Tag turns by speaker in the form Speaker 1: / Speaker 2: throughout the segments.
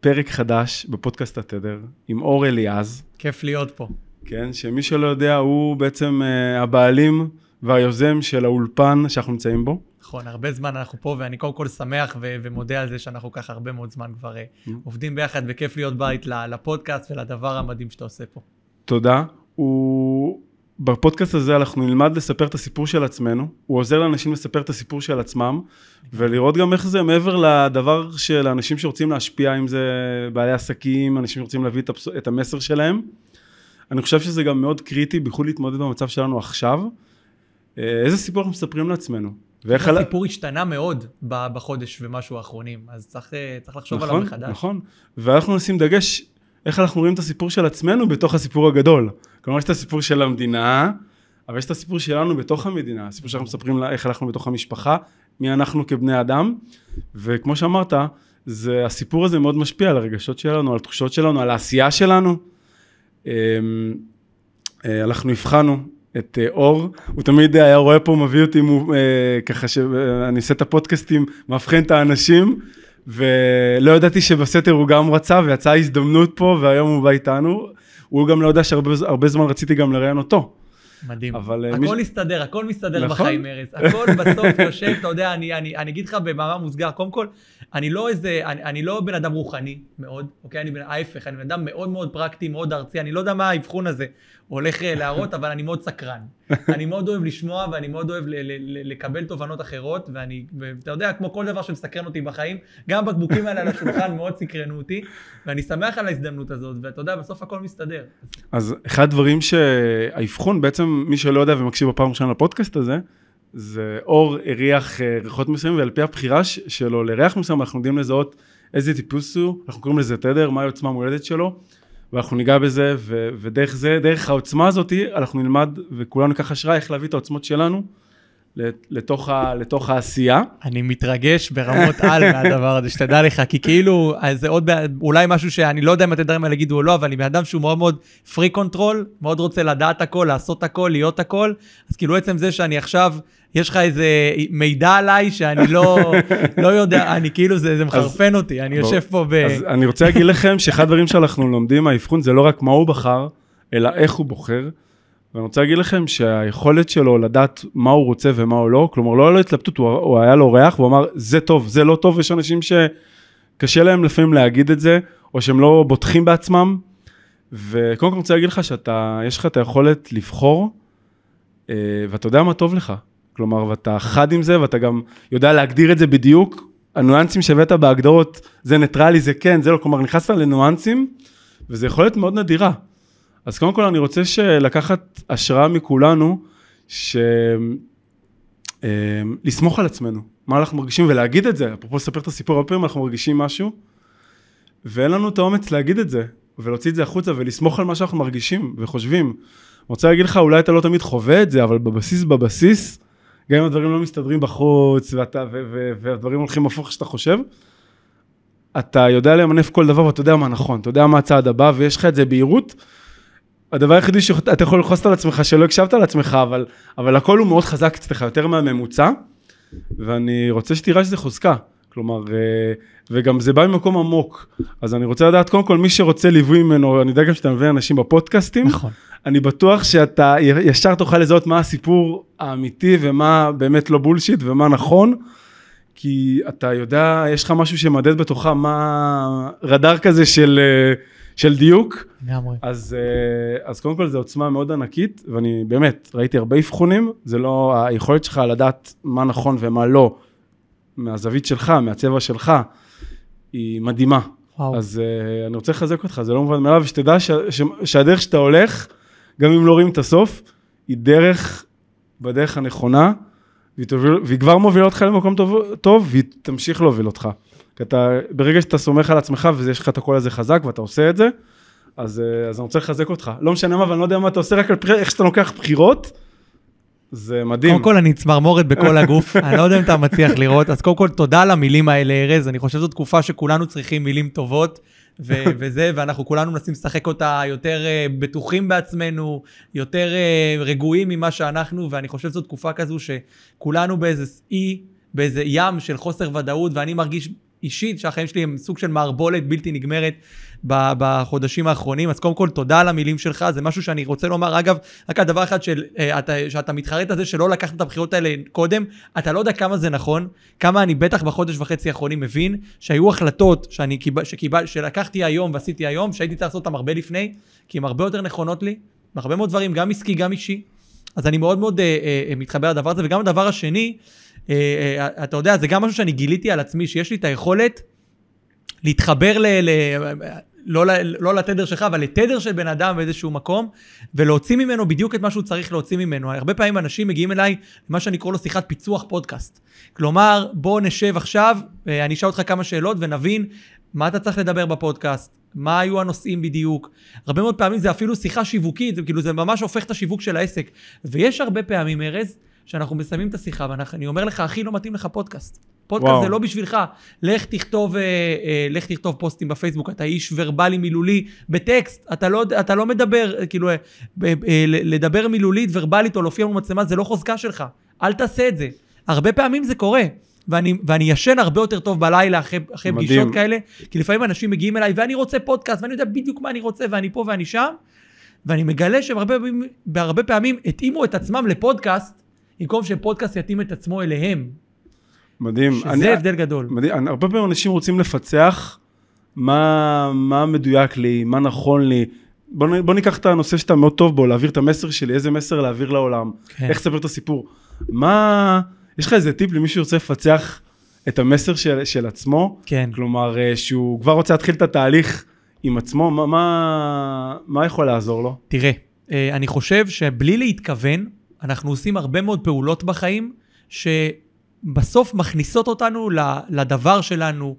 Speaker 1: פרק חדש בפודקאסט התדר עם אור אליעז.
Speaker 2: כיף להיות פה.
Speaker 1: כן, שמי שלא יודע הוא בעצם uh, הבעלים והיוזם של האולפן שאנחנו נמצאים בו.
Speaker 2: נכון, הרבה זמן אנחנו פה ואני קודם כל שמח ו- ומודה על זה שאנחנו ככה הרבה מאוד זמן כבר uh, עובדים ביחד וכיף להיות בית לפודקאסט ולדבר המדהים שאתה עושה פה.
Speaker 1: תודה. הוא... בפודקאסט הזה אנחנו נלמד לספר את הסיפור של עצמנו, הוא עוזר לאנשים לספר את הסיפור של עצמם, ולראות גם איך זה מעבר לדבר של אנשים שרוצים להשפיע, אם זה בעלי עסקים, אנשים שרוצים להביא את המסר שלהם. אני חושב שזה גם מאוד קריטי, בייחוד להתמודד במצב שלנו עכשיו. אה, איזה סיפור אנחנו מספרים לעצמנו?
Speaker 2: ואיך... הסיפור השתנה מאוד בחודש ומשהו האחרונים, אז צריך, אה, צריך לחשוב
Speaker 1: נכון,
Speaker 2: עליו מחדש.
Speaker 1: נכון, נכון. ואנחנו נשים דגש איך אנחנו רואים את הסיפור של עצמנו בתוך הסיפור הגדול. כלומר, יש את הסיפור של המדינה, אבל יש את הסיפור שלנו בתוך המדינה, הסיפור שאנחנו מספרים לה איך אנחנו בתוך המשפחה, מי אנחנו כבני אדם, וכמו שאמרת, זה, הסיפור הזה מאוד משפיע על הרגשות שלנו, על התחושות שלנו, על העשייה שלנו. אמ, אה, אנחנו הבחנו את אה, אור, הוא תמיד היה רואה פה, מביא אותי אה, ככה שאני עושה את הפודקאסטים, מאבחן את האנשים, ולא ידעתי שבסתר הוא גם רצה ויצאה הזדמנות פה והיום הוא בא איתנו. הוא גם לא יודע שהרבה זמן רציתי גם לראיין אותו.
Speaker 2: מדהים. אבל אה, הכל מסתדר, מי... הכל מסתדר נכון? בחיים, ארז. הכל בסוף יושב, אתה יודע, אני, אני, אני אגיד לך במאמר מוסגר, קודם כל, אני לא איזה, אני, אני לא בן אדם רוחני מאוד, אוקיי? אני בן, ההפך, אני בן אדם מאוד מאוד פרקטי, מאוד ארצי, אני לא יודע מה האבחון הזה הולך אה, להראות, אבל אני מאוד סקרן. אני מאוד אוהב לשמוע ואני מאוד אוהב ל- ל- ל- לקבל תובנות אחרות, ואני, ואתה יודע, כמו כל דבר שמסקרן אותי בחיים, גם הבקבוקים האלה על השולחן מאוד סקרנו אותי, ואני שמח על ההזדמנות הזאת, ואתה יודע, בסוף הכל מסתדר.
Speaker 1: אז אחד הדברים שהאבחון, בעצם מי שלא יודע ומקשיב בפעם ראשונה לפודקאסט הזה, זה אור הריח אה, ריחות מסוימים, ועל פי הבחירה שלו לריח מסוים, אנחנו יודעים לזהות איזה טיפוס הוא, אנחנו קוראים לזה תדר, מהי עוצמה המולדת שלו. ואנחנו ניגע בזה, ו- ודרך זה, דרך העוצמה הזאת, אנחנו נלמד, וכולנו ניקח השראה איך להביא את העוצמות שלנו לתוך, ה, לתוך העשייה.
Speaker 2: אני מתרגש ברמות על מהדבר הזה, שתדע לך, כי כאילו, זה עוד, אולי משהו שאני לא יודע אם אתם יודעים מה להגיד או לא, אבל אני בן אדם שהוא מאוד מאוד freak control, מאוד רוצה לדעת הכל, לעשות הכל, להיות הכל, אז כאילו עצם זה שאני עכשיו... יש לך איזה מידע עליי שאני לא, לא יודע, אני כאילו, זה, זה מחרפן אז, אותי, אני בוא, יושב פה ב...
Speaker 1: אז אני רוצה להגיד לכם שאחד הדברים שאנחנו לומדים מהאבחון זה לא רק מה הוא בחר, אלא איך הוא בוחר. ואני רוצה להגיד לכם שהיכולת שלו לדעת מה הוא רוצה ומה הוא לא, כלומר לא היה לו התלבטות, הוא, היה לו ריח, הוא אמר זה טוב, זה לא טוב, יש אנשים שקשה להם לפעמים להגיד את זה, או שהם לא בוטחים בעצמם. וקודם כל אני רוצה להגיד לך שאתה, יש לך את היכולת לבחור, אה, ואתה יודע מה טוב לך. כלומר, ואתה חד עם זה, ואתה גם יודע להגדיר את זה בדיוק. הניואנסים שהבאת בהגדרות, זה ניטרלי, זה כן, זה לא, כלומר, נכנסת לניואנסים, וזה יכול להיות מאוד נדירה. אז קודם כל אני רוצה לקחת השראה מכולנו, ש... אה, לסמוך על עצמנו, מה אנחנו מרגישים ולהגיד את זה, אפרופו לספר את הסיפור, הרבה פעמים אנחנו מרגישים משהו, ואין לנו את האומץ להגיד את זה, ולהוציא את זה החוצה ולסמוך על מה שאנחנו מרגישים וחושבים. אני רוצה להגיד לך, אולי אתה לא תמיד חווה את זה, אבל בבסיס, בבסיס, גם אם הדברים לא מסתדרים בחוץ, ואתה, ו- ו- והדברים הולכים הפוך שאתה חושב, אתה יודע למנף כל דבר ואתה יודע מה נכון, אתה יודע מה הצעד הבא, ויש לך את זה בהירות. הדבר היחידי שאתה יכול לכעוס על עצמך, שלא הקשבת על עצמך, אבל, אבל הכל הוא מאוד חזק אצלך, יותר מהממוצע, ואני רוצה שתראה שזה חוזקה. כלומר, אה, וגם זה בא ממקום עמוק. אז אני רוצה לדעת, קודם כל, מי שרוצה ליווי ממנו, אני יודע גם שאתה מביא אנשים בפודקאסטים.
Speaker 2: נכון.
Speaker 1: אני בטוח שאתה ישר תוכל לזהות מה הסיפור האמיתי ומה באמת לא בולשיט ומה נכון. כי אתה יודע, יש לך משהו שמדד בתוכה מה רדאר כזה של, אה, של דיוק.
Speaker 2: לגמרי.
Speaker 1: אז, אה, אז קודם כל זו עוצמה מאוד ענקית, ואני באמת ראיתי הרבה אבחונים, זה לא היכולת שלך לדעת מה נכון ומה לא, מהזווית שלך, מהצבע שלך, היא מדהימה. וואו. אז uh, אני רוצה לחזק אותך, זה לא מובן מאליו, ושתדע ש, ש, שהדרך שאתה הולך, גם אם לא רואים את הסוף, היא דרך בדרך הנכונה, והיא, תוביל, והיא כבר מובילה אותך למקום טוב, טוב, והיא תמשיך להוביל אותך. כי אתה, ברגע שאתה סומך על עצמך ויש לך את הקול הזה חזק ואתה עושה את זה, אז, אה, אז אני רוצה לחזק אותך. לא משנה מה, ואני לא יודע מה אתה עושה, רק על איך שאתה לוקח בחירות, זה מדהים.
Speaker 2: קודם כל, אני צמרמורת בכל הגוף, אני לא יודע אם אתה מצליח לראות, אז קודם כל, תודה על המילים האלה, ארז, אני חושב שזו תקופה שכולנו צריכים מילים טובות. ו- וזה, ואנחנו כולנו מנסים לשחק אותה יותר uh, בטוחים בעצמנו, יותר uh, רגועים ממה שאנחנו, ואני חושב שזו תקופה כזו שכולנו באיזה אי, באיזה ים של חוסר ודאות, ואני מרגיש אישית שהחיים שלי הם סוג של מערבולת בלתי נגמרת בחודשים האחרונים. אז קודם כל, תודה על המילים שלך, זה משהו שאני רוצה לומר. אגב, רק על דבר אחד של, uh, אתה, שאתה מתחרט על זה שלא לקחת את הבחירות האלה קודם, אתה לא יודע כמה זה נכון, כמה אני בטח בחודש וחצי האחרונים מבין, שהיו החלטות שאני קיבל, שקיבל, שלקחתי היום ועשיתי היום, שהייתי צריך לעשות אותן הרבה לפני, כי הן הרבה יותר נכונות לי, בהרבה מאוד דברים, גם עסקי, גם אישי. אז אני מאוד מאוד uh, uh, מתחבר לדבר הזה, וגם הדבר השני, אתה יודע, זה גם משהו שאני גיליתי על עצמי, שיש לי את היכולת להתחבר ל... ל לא, לא לתדר שלך, אבל לתדר של בן אדם באיזשהו מקום, ולהוציא ממנו בדיוק את מה שהוא צריך להוציא ממנו. הרבה פעמים אנשים מגיעים אליי, מה שאני קורא לו שיחת פיצוח פודקאסט. כלומר, בוא נשב עכשיו, אה, אני אשאל אותך כמה שאלות ונבין מה אתה צריך לדבר בפודקאסט, מה היו הנושאים בדיוק. הרבה מאוד פעמים זה אפילו שיחה שיווקית, זה כאילו זה ממש הופך את השיווק של העסק. ויש הרבה פעמים, ארז, שאנחנו מסיימים את השיחה, ואני אומר לך, אחי, לא מתאים לך פודקאסט. פודקאסט וואו. זה לא בשבילך. לך תכתוב, אה, אה, לך תכתוב פוסטים בפייסבוק, אתה איש ורבלי מילולי בטקסט, אתה לא, אתה לא מדבר, אה, כאילו, אה, אה, לדבר מילולית, ורבלית או להופיע מול מצלמה, זה לא חוזקה שלך. אל תעשה את זה. הרבה פעמים זה קורה. ואני, ואני ישן הרבה יותר טוב בלילה אחרי, אחרי פגישות כאלה, כי לפעמים אנשים מגיעים אליי, ואני רוצה פודקאסט, ואני יודע בדיוק מה אני רוצה, ואני פה ואני שם, ואני מגלה שהם הרבה פעמים התאימו את עצמם לפודקאסט, במקום שפודקאסט יתאים את עצמו אליהם.
Speaker 1: מדהים.
Speaker 2: שזה אני, הבדל גדול.
Speaker 1: מדהים. אני, הרבה פעמים אנשים רוצים לפצח מה, מה מדויק לי, מה נכון לי. בוא, בוא ניקח את הנושא שאתה מאוד טוב בו, להעביר את המסר שלי, איזה מסר להעביר לעולם, כן. איך לספר את הסיפור. מה, יש לך איזה טיפ למי שרוצה לפצח את המסר של, של עצמו?
Speaker 2: כן.
Speaker 1: כלומר, אה, שהוא כבר רוצה להתחיל את התהליך עם עצמו, מה, מה, מה יכול לעזור לו?
Speaker 2: תראה, אה, אני חושב שבלי להתכוון, אנחנו עושים הרבה מאוד פעולות בחיים, ש... בסוף מכניסות אותנו לדבר שלנו.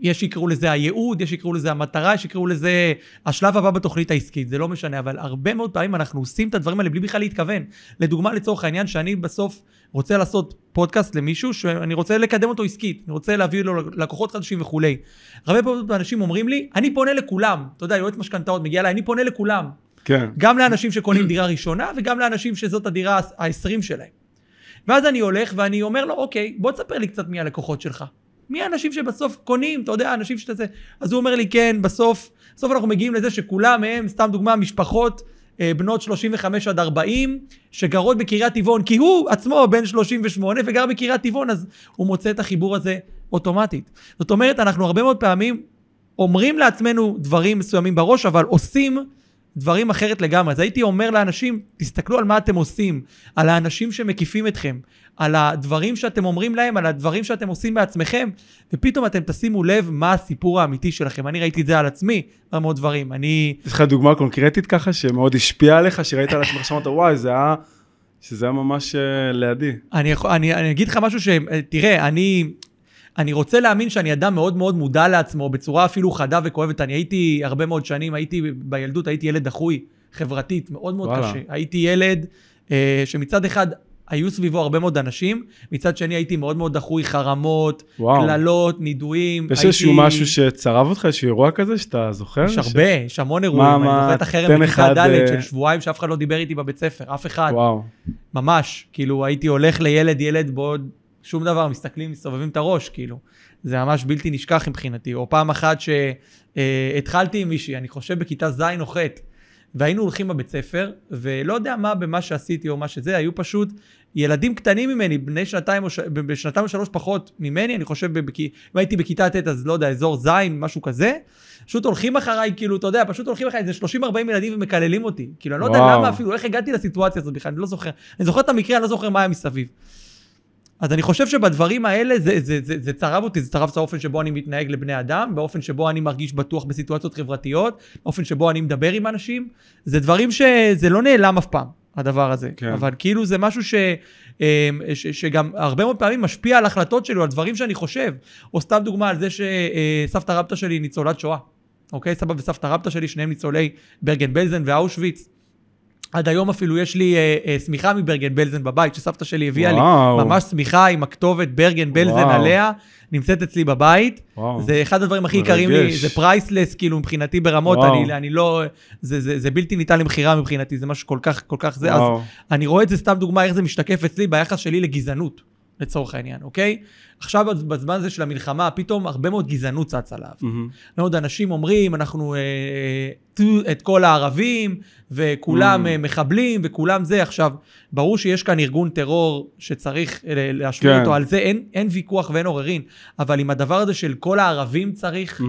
Speaker 2: יש שיקראו לזה הייעוד, יש שיקראו לזה המטרה, יש שיקראו לזה השלב הבא בתוכנית העסקית, זה לא משנה, אבל הרבה מאוד פעמים אנחנו עושים את הדברים האלה בלי בכלל להתכוון. לדוגמה, לצורך העניין, שאני בסוף רוצה לעשות פודקאסט למישהו, שאני רוצה לקדם אותו עסקית, אני רוצה להביא לו לקוחות חדשים וכולי. הרבה פעמים אנשים אומרים לי, אני פונה לכולם. אתה יודע, יועץ משכנתאות מגיע אליי, אני פונה לכולם.
Speaker 1: כן.
Speaker 2: גם לאנשים שקונים דירה ראשונה, וגם לאנשים שזאת הדירה ה-20 שלהם. ואז אני הולך ואני אומר לו, אוקיי, בוא תספר לי קצת מי הלקוחות שלך. מי האנשים שבסוף קונים, אתה יודע, אנשים שאתה זה. אז הוא אומר לי, כן, בסוף, בסוף אנחנו מגיעים לזה שכולם הם, סתם דוגמה, משפחות אה, בנות 35 עד 40, שגרות בקריית טבעון, כי הוא עצמו בן 38 וגר בקריית טבעון, אז הוא מוצא את החיבור הזה אוטומטית. זאת אומרת, אנחנו הרבה מאוד פעמים אומרים לעצמנו דברים מסוימים בראש, אבל עושים דברים אחרת לגמרי. אז הייתי אומר לאנשים, תסתכלו על מה אתם עושים, על האנשים שמקיפים אתכם, על הדברים שאתם אומרים להם, על הדברים שאתם עושים בעצמכם, ופתאום אתם תשימו לב מה הסיפור האמיתי שלכם. אני ראיתי את זה על עצמי, הרבה מאוד דברים. אני...
Speaker 1: יש לך דוגמה קונקרטית ככה, שמאוד השפיעה עליך, שראית על עצמך, שאמרת, וואי, זה היה... שזה היה ממש uh, לידי.
Speaker 2: אני, אני, אני אגיד לך משהו ש... תראה, אני... אני רוצה להאמין שאני אדם מאוד מאוד מודע לעצמו, בצורה אפילו חדה וכואבת. אני הייתי הרבה מאוד שנים, הייתי בילדות, הייתי ילד דחוי, חברתית, מאוד מאוד וואלה. קשה. הייתי ילד אה, שמצד אחד היו סביבו הרבה מאוד אנשים, מצד שני הייתי מאוד מאוד דחוי, חרמות, קללות, נידויים.
Speaker 1: יש הייתי... איזשהו משהו שצרב אותך, איזשהו אירוע כזה שאתה זוכר?
Speaker 2: יש. הרבה, יש המון אירועים. מה, אני זוכר את החרם בכיתה ד' אה, של שבועיים שאף אחד לא דיבר איתי בבית ספר, אף אחד.
Speaker 1: וואו.
Speaker 2: ממש, כאילו הייתי הולך לילד, ילד בעוד שום דבר, מסתכלים, מסתובבים את הראש, כאילו. זה ממש בלתי נשכח מבחינתי. או פעם אחת שהתחלתי עם מישהי, אני חושב בכיתה ז' או ח', והיינו הולכים בבית ספר, ולא יודע מה במה שעשיתי או מה שזה, היו פשוט ילדים קטנים ממני, בני שנתיים או, ש... בשנתיים או שלוש פחות ממני, אני חושב, בק... אם הייתי בכיתה ט' אז לא יודע, אזור ז', משהו כזה, פשוט הולכים אחריי, כאילו, אתה יודע, פשוט הולכים אחריי איזה 30-40 ילדים ומקללים אותי. כאילו, אני לא יודע למה אפילו, איך הגעתי לסיטואציה הזאת בכלל, אני לא זוכר. אני זוכר את המקרה, אני לא זוכר מה היה מסביב. אז אני חושב שבדברים האלה זה, זה, זה, זה צרב אותי, זה צרב את האופן שבו אני מתנהג לבני אדם, באופן שבו אני מרגיש בטוח בסיטואציות חברתיות, באופן שבו אני מדבר עם אנשים. זה דברים שזה לא נעלם אף פעם, הדבר הזה. כן. אבל כאילו זה משהו ש, אמ, ש, שגם הרבה מאוד פעמים משפיע על החלטות שלי, על דברים שאני חושב. או סתם דוגמה על זה שסבתא רבתא שלי ניצולת שואה. אוקיי? סבא וסבתא רבתא שלי, שניהם ניצולי ברגן בלזן ואושוויץ. עד היום אפילו יש לי אה, אה, שמיכה מברגן בלזן בבית, שסבתא שלי הביאה וואו. לי, ממש שמיכה עם הכתובת ברגן בלזן וואו. עליה, נמצאת אצלי בבית. וואו. זה אחד הדברים הכי יקרים לי, זה priceless, כאילו, מבחינתי ברמות, אני, אני לא, זה, זה, זה בלתי ניתן למכירה מבחינתי, זה משהו כל כך, כל כך זה. וואו. אז אני רואה את זה סתם דוגמה, איך זה משתקף אצלי ביחס שלי לגזענות. לצורך העניין, אוקיי? עכשיו בזמן הזה של המלחמה, פתאום הרבה מאוד גזענות צצה עליו. Mm-hmm. מאוד אנשים אומרים, אנחנו אה, אה, את כל הערבים, וכולם mm-hmm. מחבלים, וכולם זה. עכשיו, ברור שיש כאן ארגון טרור שצריך אה, להשמיע כן. אותו, על זה אין, אין ויכוח ואין עוררין, אבל עם הדבר הזה של כל הערבים צריך, mm-hmm.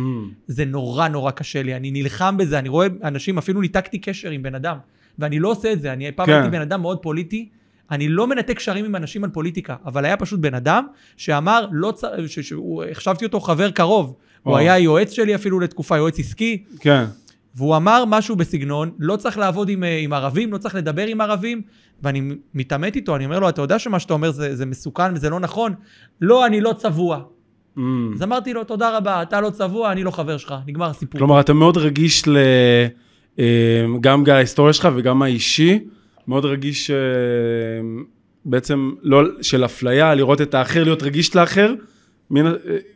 Speaker 2: זה נורא נורא קשה לי. אני נלחם בזה, אני רואה אנשים, אפילו ניתקתי קשר עם בן אדם, ואני לא עושה את זה. אני פעם כן. הייתי בן אדם מאוד פוליטי. אני לא מנתק קשרים עם אנשים על פוליטיקה, אבל היה פשוט בן אדם שאמר, לא צ... החשבתי אותו חבר קרוב. או. הוא היה יועץ שלי אפילו לתקופה, יועץ עסקי.
Speaker 1: כן.
Speaker 2: והוא אמר משהו בסגנון, לא צריך לעבוד עם, עם ערבים, לא צריך לדבר עם ערבים, ואני מתעמת איתו, אני אומר לו, אתה יודע שמה שאתה אומר זה, זה מסוכן וזה לא נכון? לא, אני לא צבוע. Mm. אז אמרתי לו, תודה רבה, אתה לא צבוע, אני לא חבר שלך, נגמר הסיפור.
Speaker 1: כלומר, אתה מאוד רגיש ל... אה, גם ההיסטוריה שלך וגם האישי. מאוד רגיש אה, בעצם לא של אפליה, לראות את האחר, להיות רגיש לאחר. מין, אה,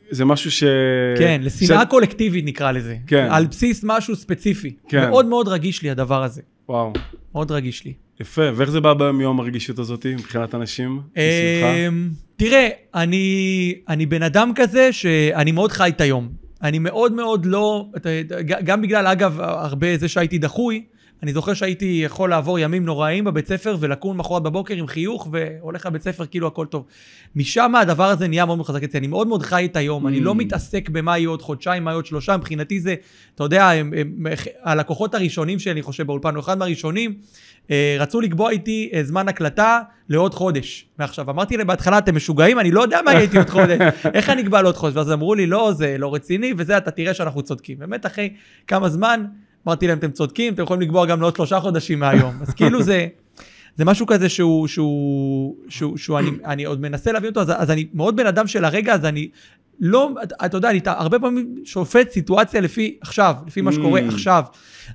Speaker 1: זה משהו ש...
Speaker 2: כן, לשנאה ש... קולקטיבית נקרא לזה. כן. על בסיס משהו ספציפי. כן. מאוד מאוד רגיש לי הדבר הזה.
Speaker 1: וואו.
Speaker 2: מאוד רגיש לי.
Speaker 1: יפה, ואיך זה בא מיום הרגישות הזאת מבחינת אנשים?
Speaker 2: אמ, תראה, אני, אני בן אדם כזה שאני מאוד חי את היום. אני מאוד מאוד לא, גם בגלל, אגב, הרבה זה שהייתי דחוי, אני זוכר שהייתי יכול לעבור ימים נוראים בבית ספר ולקום מחרת בבוקר עם חיוך והולך לבית ספר כאילו הכל טוב. משם הדבר הזה נהיה מאוד מאוד חזק אצלי. אני מאוד מאוד חי את היום, mm. אני לא mm. מתעסק במה יהיה עוד חודשיים, מה יהיה עוד שלושה, מבחינתי זה, אתה יודע, הם, הם, הם, הלקוחות הראשונים שלי, אני חושב, באולפן, הוא אחד מהראשונים, אה, רצו לקבוע איתי אה, זמן הקלטה לעוד חודש. ועכשיו, אמרתי להם בהתחלה, אתם משוגעים? אני לא יודע מה יהיה איתי עוד חודש, איך אני אקבע לעוד חודש? ואז אמרו לי, לא, זה לא רציני, וזה, אתה תראה שאנחנו צודקים. באמת, אחרי כמה זמן, אמרתי להם, אתם צודקים, אתם יכולים לקבוע גם לעוד שלושה חודשים מהיום. אז כאילו זה, זה משהו כזה שהוא, שהוא, שהוא, שהוא אני, אני עוד מנסה להבין אותו, אז, אז אני מאוד בן אדם של הרגע, אז אני לא, אתה יודע, אני הרבה פעמים שופט סיטואציה לפי עכשיו, לפי מה שקורה mm. עכשיו.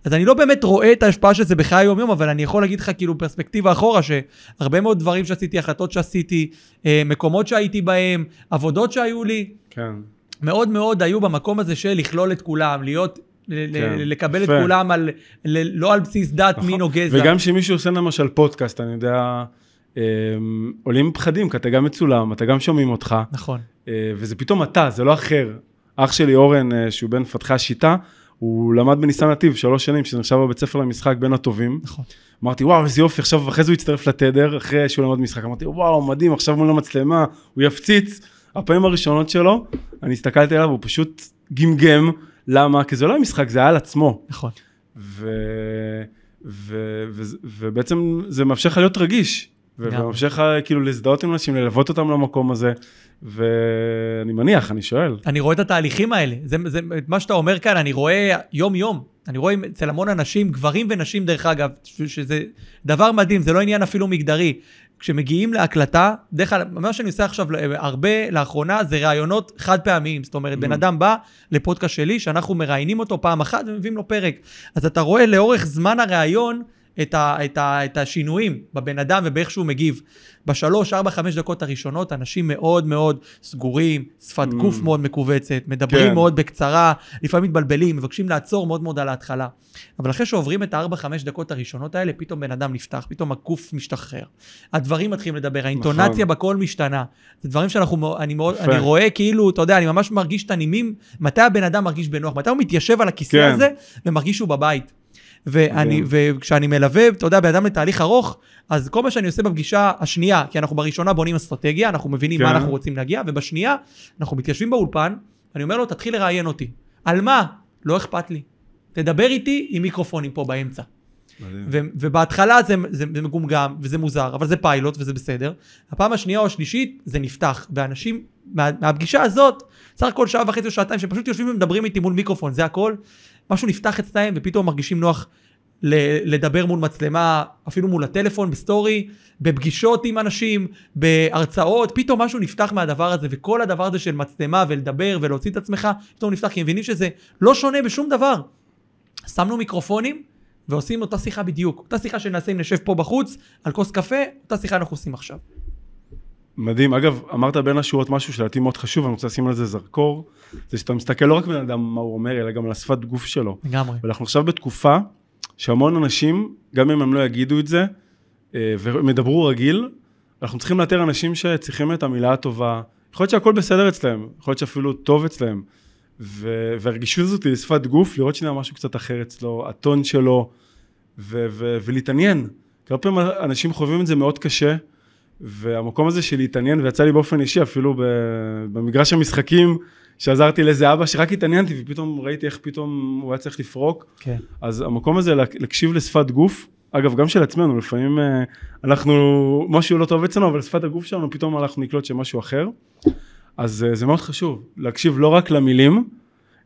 Speaker 2: אז אני לא באמת רואה את ההשפעה של זה בחיי היום-יום, אבל אני יכול להגיד לך כאילו פרספקטיבה אחורה, שהרבה מאוד דברים שעשיתי, החלטות שעשיתי, אה, מקומות שהייתי בהם, עבודות שהיו לי,
Speaker 1: כן.
Speaker 2: מאוד מאוד היו במקום הזה של לכלול את כולם, להיות כן, לקבל את כולם על, לא על בסיס דת, נכון. מין או גזע.
Speaker 1: וגם כשמישהו עושה למשל פודקאסט, אני יודע, אמ, עולים פחדים, כי אתה גם מצולם, אתה גם שומעים אותך.
Speaker 2: נכון.
Speaker 1: אה, וזה פתאום אתה, זה לא אחר. אח שלי אורן, אה, שהוא בן מפתחי השיטה, הוא למד בניסן נתיב שלוש שנים, שזה נחשב בבית ספר למשחק בין הטובים.
Speaker 2: נכון.
Speaker 1: אמרתי, וואו, איזה יופי, עכשיו, אחרי זה הוא יצטרף לתדר, אחרי שהוא למד משחק. אמרתי, וואו, מדהים, עכשיו מול המצלמה, הוא יפציץ. הפעמים הראשונות שלו, אני הסתכלתי עליו, הוא פשוט גמגם. למה? כי זה לא המשחק, זה על עצמו.
Speaker 2: נכון.
Speaker 1: ו... ו... ו... ובעצם זה מאפשר לך להיות רגיש. ומאפשר לך כאילו להזדהות עם אנשים, ללוות אותם למקום הזה, ואני מניח, אני שואל.
Speaker 2: אני רואה את התהליכים האלה. זה, זה, מה שאתה אומר כאן, אני רואה יום-יום. אני רואה אצל המון אנשים, גברים ונשים דרך אגב, שזה דבר מדהים, זה לא עניין אפילו מגדרי. כשמגיעים להקלטה, דרך כלל, מה שאני עושה עכשיו הרבה לאחרונה זה ראיונות חד פעמיים. זאת אומרת, בן mm. אדם בא לפודקאסט שלי, שאנחנו מראיינים אותו פעם אחת ומביאים לו פרק. אז אתה רואה לאורך זמן הראיון, את, ה, את, ה, את השינויים בבן אדם ובאיך שהוא מגיב. בשלוש, ארבע, חמש דקות הראשונות, אנשים מאוד מאוד סגורים, שפת mm. גוף מאוד מכווצת, מדברים כן. מאוד בקצרה, לפעמים מתבלבלים, מבקשים לעצור מאוד מאוד על ההתחלה. אבל אחרי שעוברים את הארבע, חמש דקות הראשונות האלה, פתאום בן אדם נפתח, פתאום הגוף משתחרר. הדברים מתחילים לדבר, האינטונציה נכון. בקול משתנה. זה דברים שאנחנו, אני, מאוד, אני רואה כאילו, אתה יודע, אני ממש מרגיש את הנימים, מתי הבן אדם מרגיש בנוח, מתי הוא מתיישב על הכיסא כן. הזה ומרגיש שהוא בבית. ואני, וכשאני מלווה, אתה יודע, בן אדם לתהליך ארוך, אז כל מה שאני עושה בפגישה השנייה, כי אנחנו בראשונה בונים אסטרטגיה, אנחנו מבינים כן. מה אנחנו רוצים להגיע, ובשנייה, אנחנו מתיישבים באולפן, אני אומר לו, תתחיל לראיין אותי. על מה? לא אכפת לי. תדבר איתי עם מיקרופונים פה באמצע. ו- ובהתחלה זה, זה, זה מגומגם וזה מוזר, אבל זה פיילוט וזה בסדר. הפעם השנייה או השלישית זה נפתח, ואנשים מה, מהפגישה הזאת, סך הכל שעה וחצי או שעתיים, שפשוט יושבים ומדברים איתי מול מיקרופון, זה הכל. משהו נפתח אצלהם ופתאום מרגישים נוח לדבר מול מצלמה, אפילו מול הטלפון, בסטורי, בפגישות עם אנשים, בהרצאות, פתאום משהו נפתח מהדבר הזה, וכל הדבר הזה של מצלמה ולדבר ולהוציא את עצמך, פתאום נפתח, כי מבינים שזה לא שונה בשום דבר. שמנו מיקרופונים ועושים אותה שיחה בדיוק. אותה שיחה שנעשה אם נשב פה בחוץ, על כוס קפה, אותה שיחה אנחנו עושים עכשיו.
Speaker 1: מדהים. אגב, אמרת בין השורות משהו שלדעתי מאוד חשוב, אני רוצה לשים על זה זרקור, זה שאתה מסתכל לא רק בן אדם מה הוא אומר, אלא גם על השפת גוף שלו.
Speaker 2: לגמרי.
Speaker 1: ואנחנו עכשיו בתקופה שהמון אנשים, גם אם הם לא יגידו את זה, אה, והם ידברו רגיל, אנחנו צריכים לאתר אנשים שצריכים את המילה הטובה. יכול להיות שהכל בסדר אצלם, יכול להיות שאפילו טוב אצלם. והרגישות הזאת היא שפת גוף, לראות שנייה משהו קצת אחר אצלו, הטון שלו, ו- ו- ולהתעניין. כי הרבה פעמים אנשים חווים את זה מאוד קשה, והמקום הזה של להתעניין, ויצא לי באופן אישי, אפילו במגרש המשחקים, שעזרתי לאיזה אבא שרק התעניינתי, ופתאום ראיתי איך פתאום הוא היה צריך לפרוק.
Speaker 2: כן.
Speaker 1: אז המקום הזה להקשיב לשפת גוף, אגב, גם של עצמנו, לפעמים אה, אנחנו, משהו לא טוב אצלנו, אבל שפת הגוף שלנו, פתאום אנחנו נקלוט שמשהו אחר. אז אה, זה מאוד חשוב, להקשיב לא רק למילים,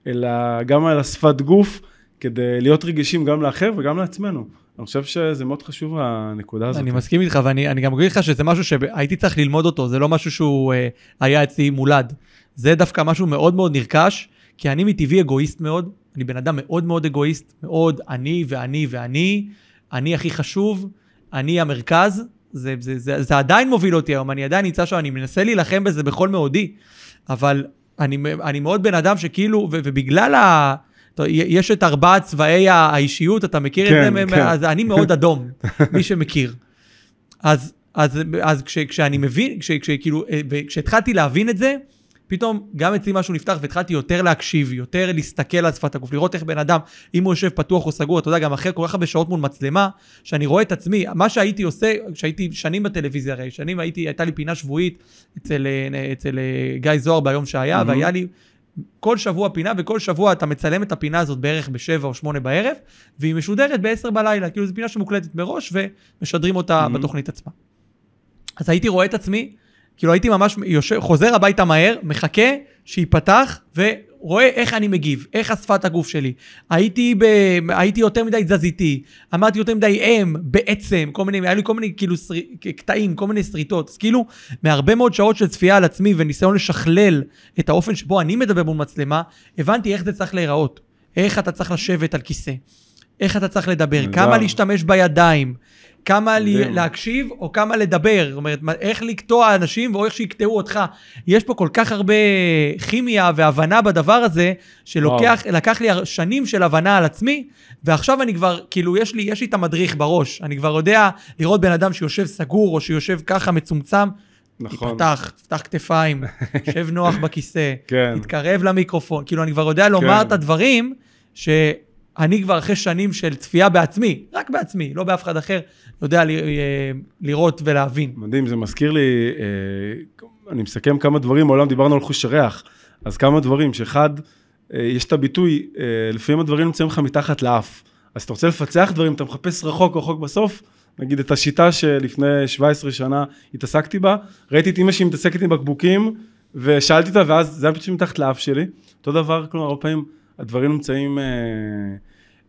Speaker 1: אלא גם על השפת גוף, כדי להיות רגישים גם לאחר וגם לעצמנו. אני חושב שזה מאוד חשוב הנקודה הזאת.
Speaker 2: אני מסכים איתך, ואני גם אגיד לך שזה משהו שהייתי צריך ללמוד אותו, זה לא משהו שהוא אה, היה אצלי מולד. זה דווקא משהו מאוד מאוד נרכש, כי אני מטבעי אגואיסט מאוד, אני בן אדם מאוד מאוד אגואיסט, מאוד אני ואני ואני, אני הכי חשוב, אני המרכז, זה, זה, זה, זה עדיין מוביל אותי היום, אני עדיין נמצא שם, אני מנסה להילחם בזה בכל מאודי, אבל אני, אני מאוד בן אדם שכאילו, ו, ובגלל ה... יש את ארבעת צבעי האישיות, אתה מכיר כן, את זה? כן. אז אני מאוד אדום, מי שמכיר. אז, אז, אז כש, כשאני מבין, כש, כש, כאילו, אה, כשהתחלתי להבין את זה, פתאום גם אצלי משהו נפתח והתחלתי יותר להקשיב, יותר להסתכל על שפת הגוף, לראות איך בן אדם, אם הוא יושב פתוח או סגור, אתה יודע, גם אחרי כל כך הרבה שעות מול מצלמה, שאני רואה את עצמי, מה שהייתי עושה, כשהייתי שנים בטלוויזיה, הרי שנים הייתי, הייתה לי פינה שבועית אצל, אצל אה, גיא זוהר ביום שהיה, mm-hmm. והיה לי... כל שבוע פינה, וכל שבוע אתה מצלם את הפינה הזאת בערך בשבע או שמונה בערב, והיא משודרת בעשר בלילה, כאילו זו פינה שמוקלטת מראש ומשדרים אותה mm-hmm. בתוכנית עצמה. אז הייתי רואה את עצמי כאילו הייתי ממש יושב, חוזר הביתה מהר, מחכה שייפתח, ורואה איך אני מגיב, איך השפת הגוף שלי. הייתי, ב, הייתי יותר מדי תזזיתי, אמרתי יותר מדי אם, בעצם, כל מיני, היה לי כל מיני כאילו סר, קטעים, כל מיני שריטות. אז כאילו, מהרבה מאוד שעות של צפייה על עצמי וניסיון לשכלל את האופן שבו אני מדבר מול מצלמה, הבנתי איך זה צריך להיראות. איך אתה צריך לשבת על כיסא. איך אתה צריך לדבר, כמה להשתמש בידיים, כמה לי, להקשיב או כמה לדבר. זאת אומרת, איך לקטוע אנשים או איך שיקטעו אותך. יש פה כל כך הרבה כימיה והבנה בדבר הזה, שלקח לי שנים של הבנה על עצמי, ועכשיו אני כבר, כאילו, יש לי, יש לי את המדריך בראש. אני כבר יודע לראות בן אדם שיושב סגור או שיושב ככה מצומצם. נכון. תפתח, תפתח כתפיים, שב נוח בכיסא, כן. תתקרב למיקרופון. כאילו, אני כבר יודע לומר כן. את הדברים ש... אני כבר אחרי שנים של צפייה בעצמי, רק בעצמי, לא באף אחד אחר, יודע אה, לראות ולהבין.
Speaker 1: מדהים, זה מזכיר לי, אה, אני מסכם כמה דברים, מעולם דיברנו על חוש הריח, אז כמה דברים, שאחד, אה, יש את הביטוי, לפעמים הדברים נמצאים לך מתחת לאף, אז אתה רוצה לפצח דברים, אתה מחפש רחוק רחוק בסוף, נגיד את השיטה שלפני 17 שנה התעסקתי בה, ראיתי את אימא שהיא מתעסקת עם בקבוקים, ושאלתי אותה, ואז זה היה פשוט מתחת לאף שלי. אותו דבר, כלומר, הרבה פעמים הדברים נמצאים אה,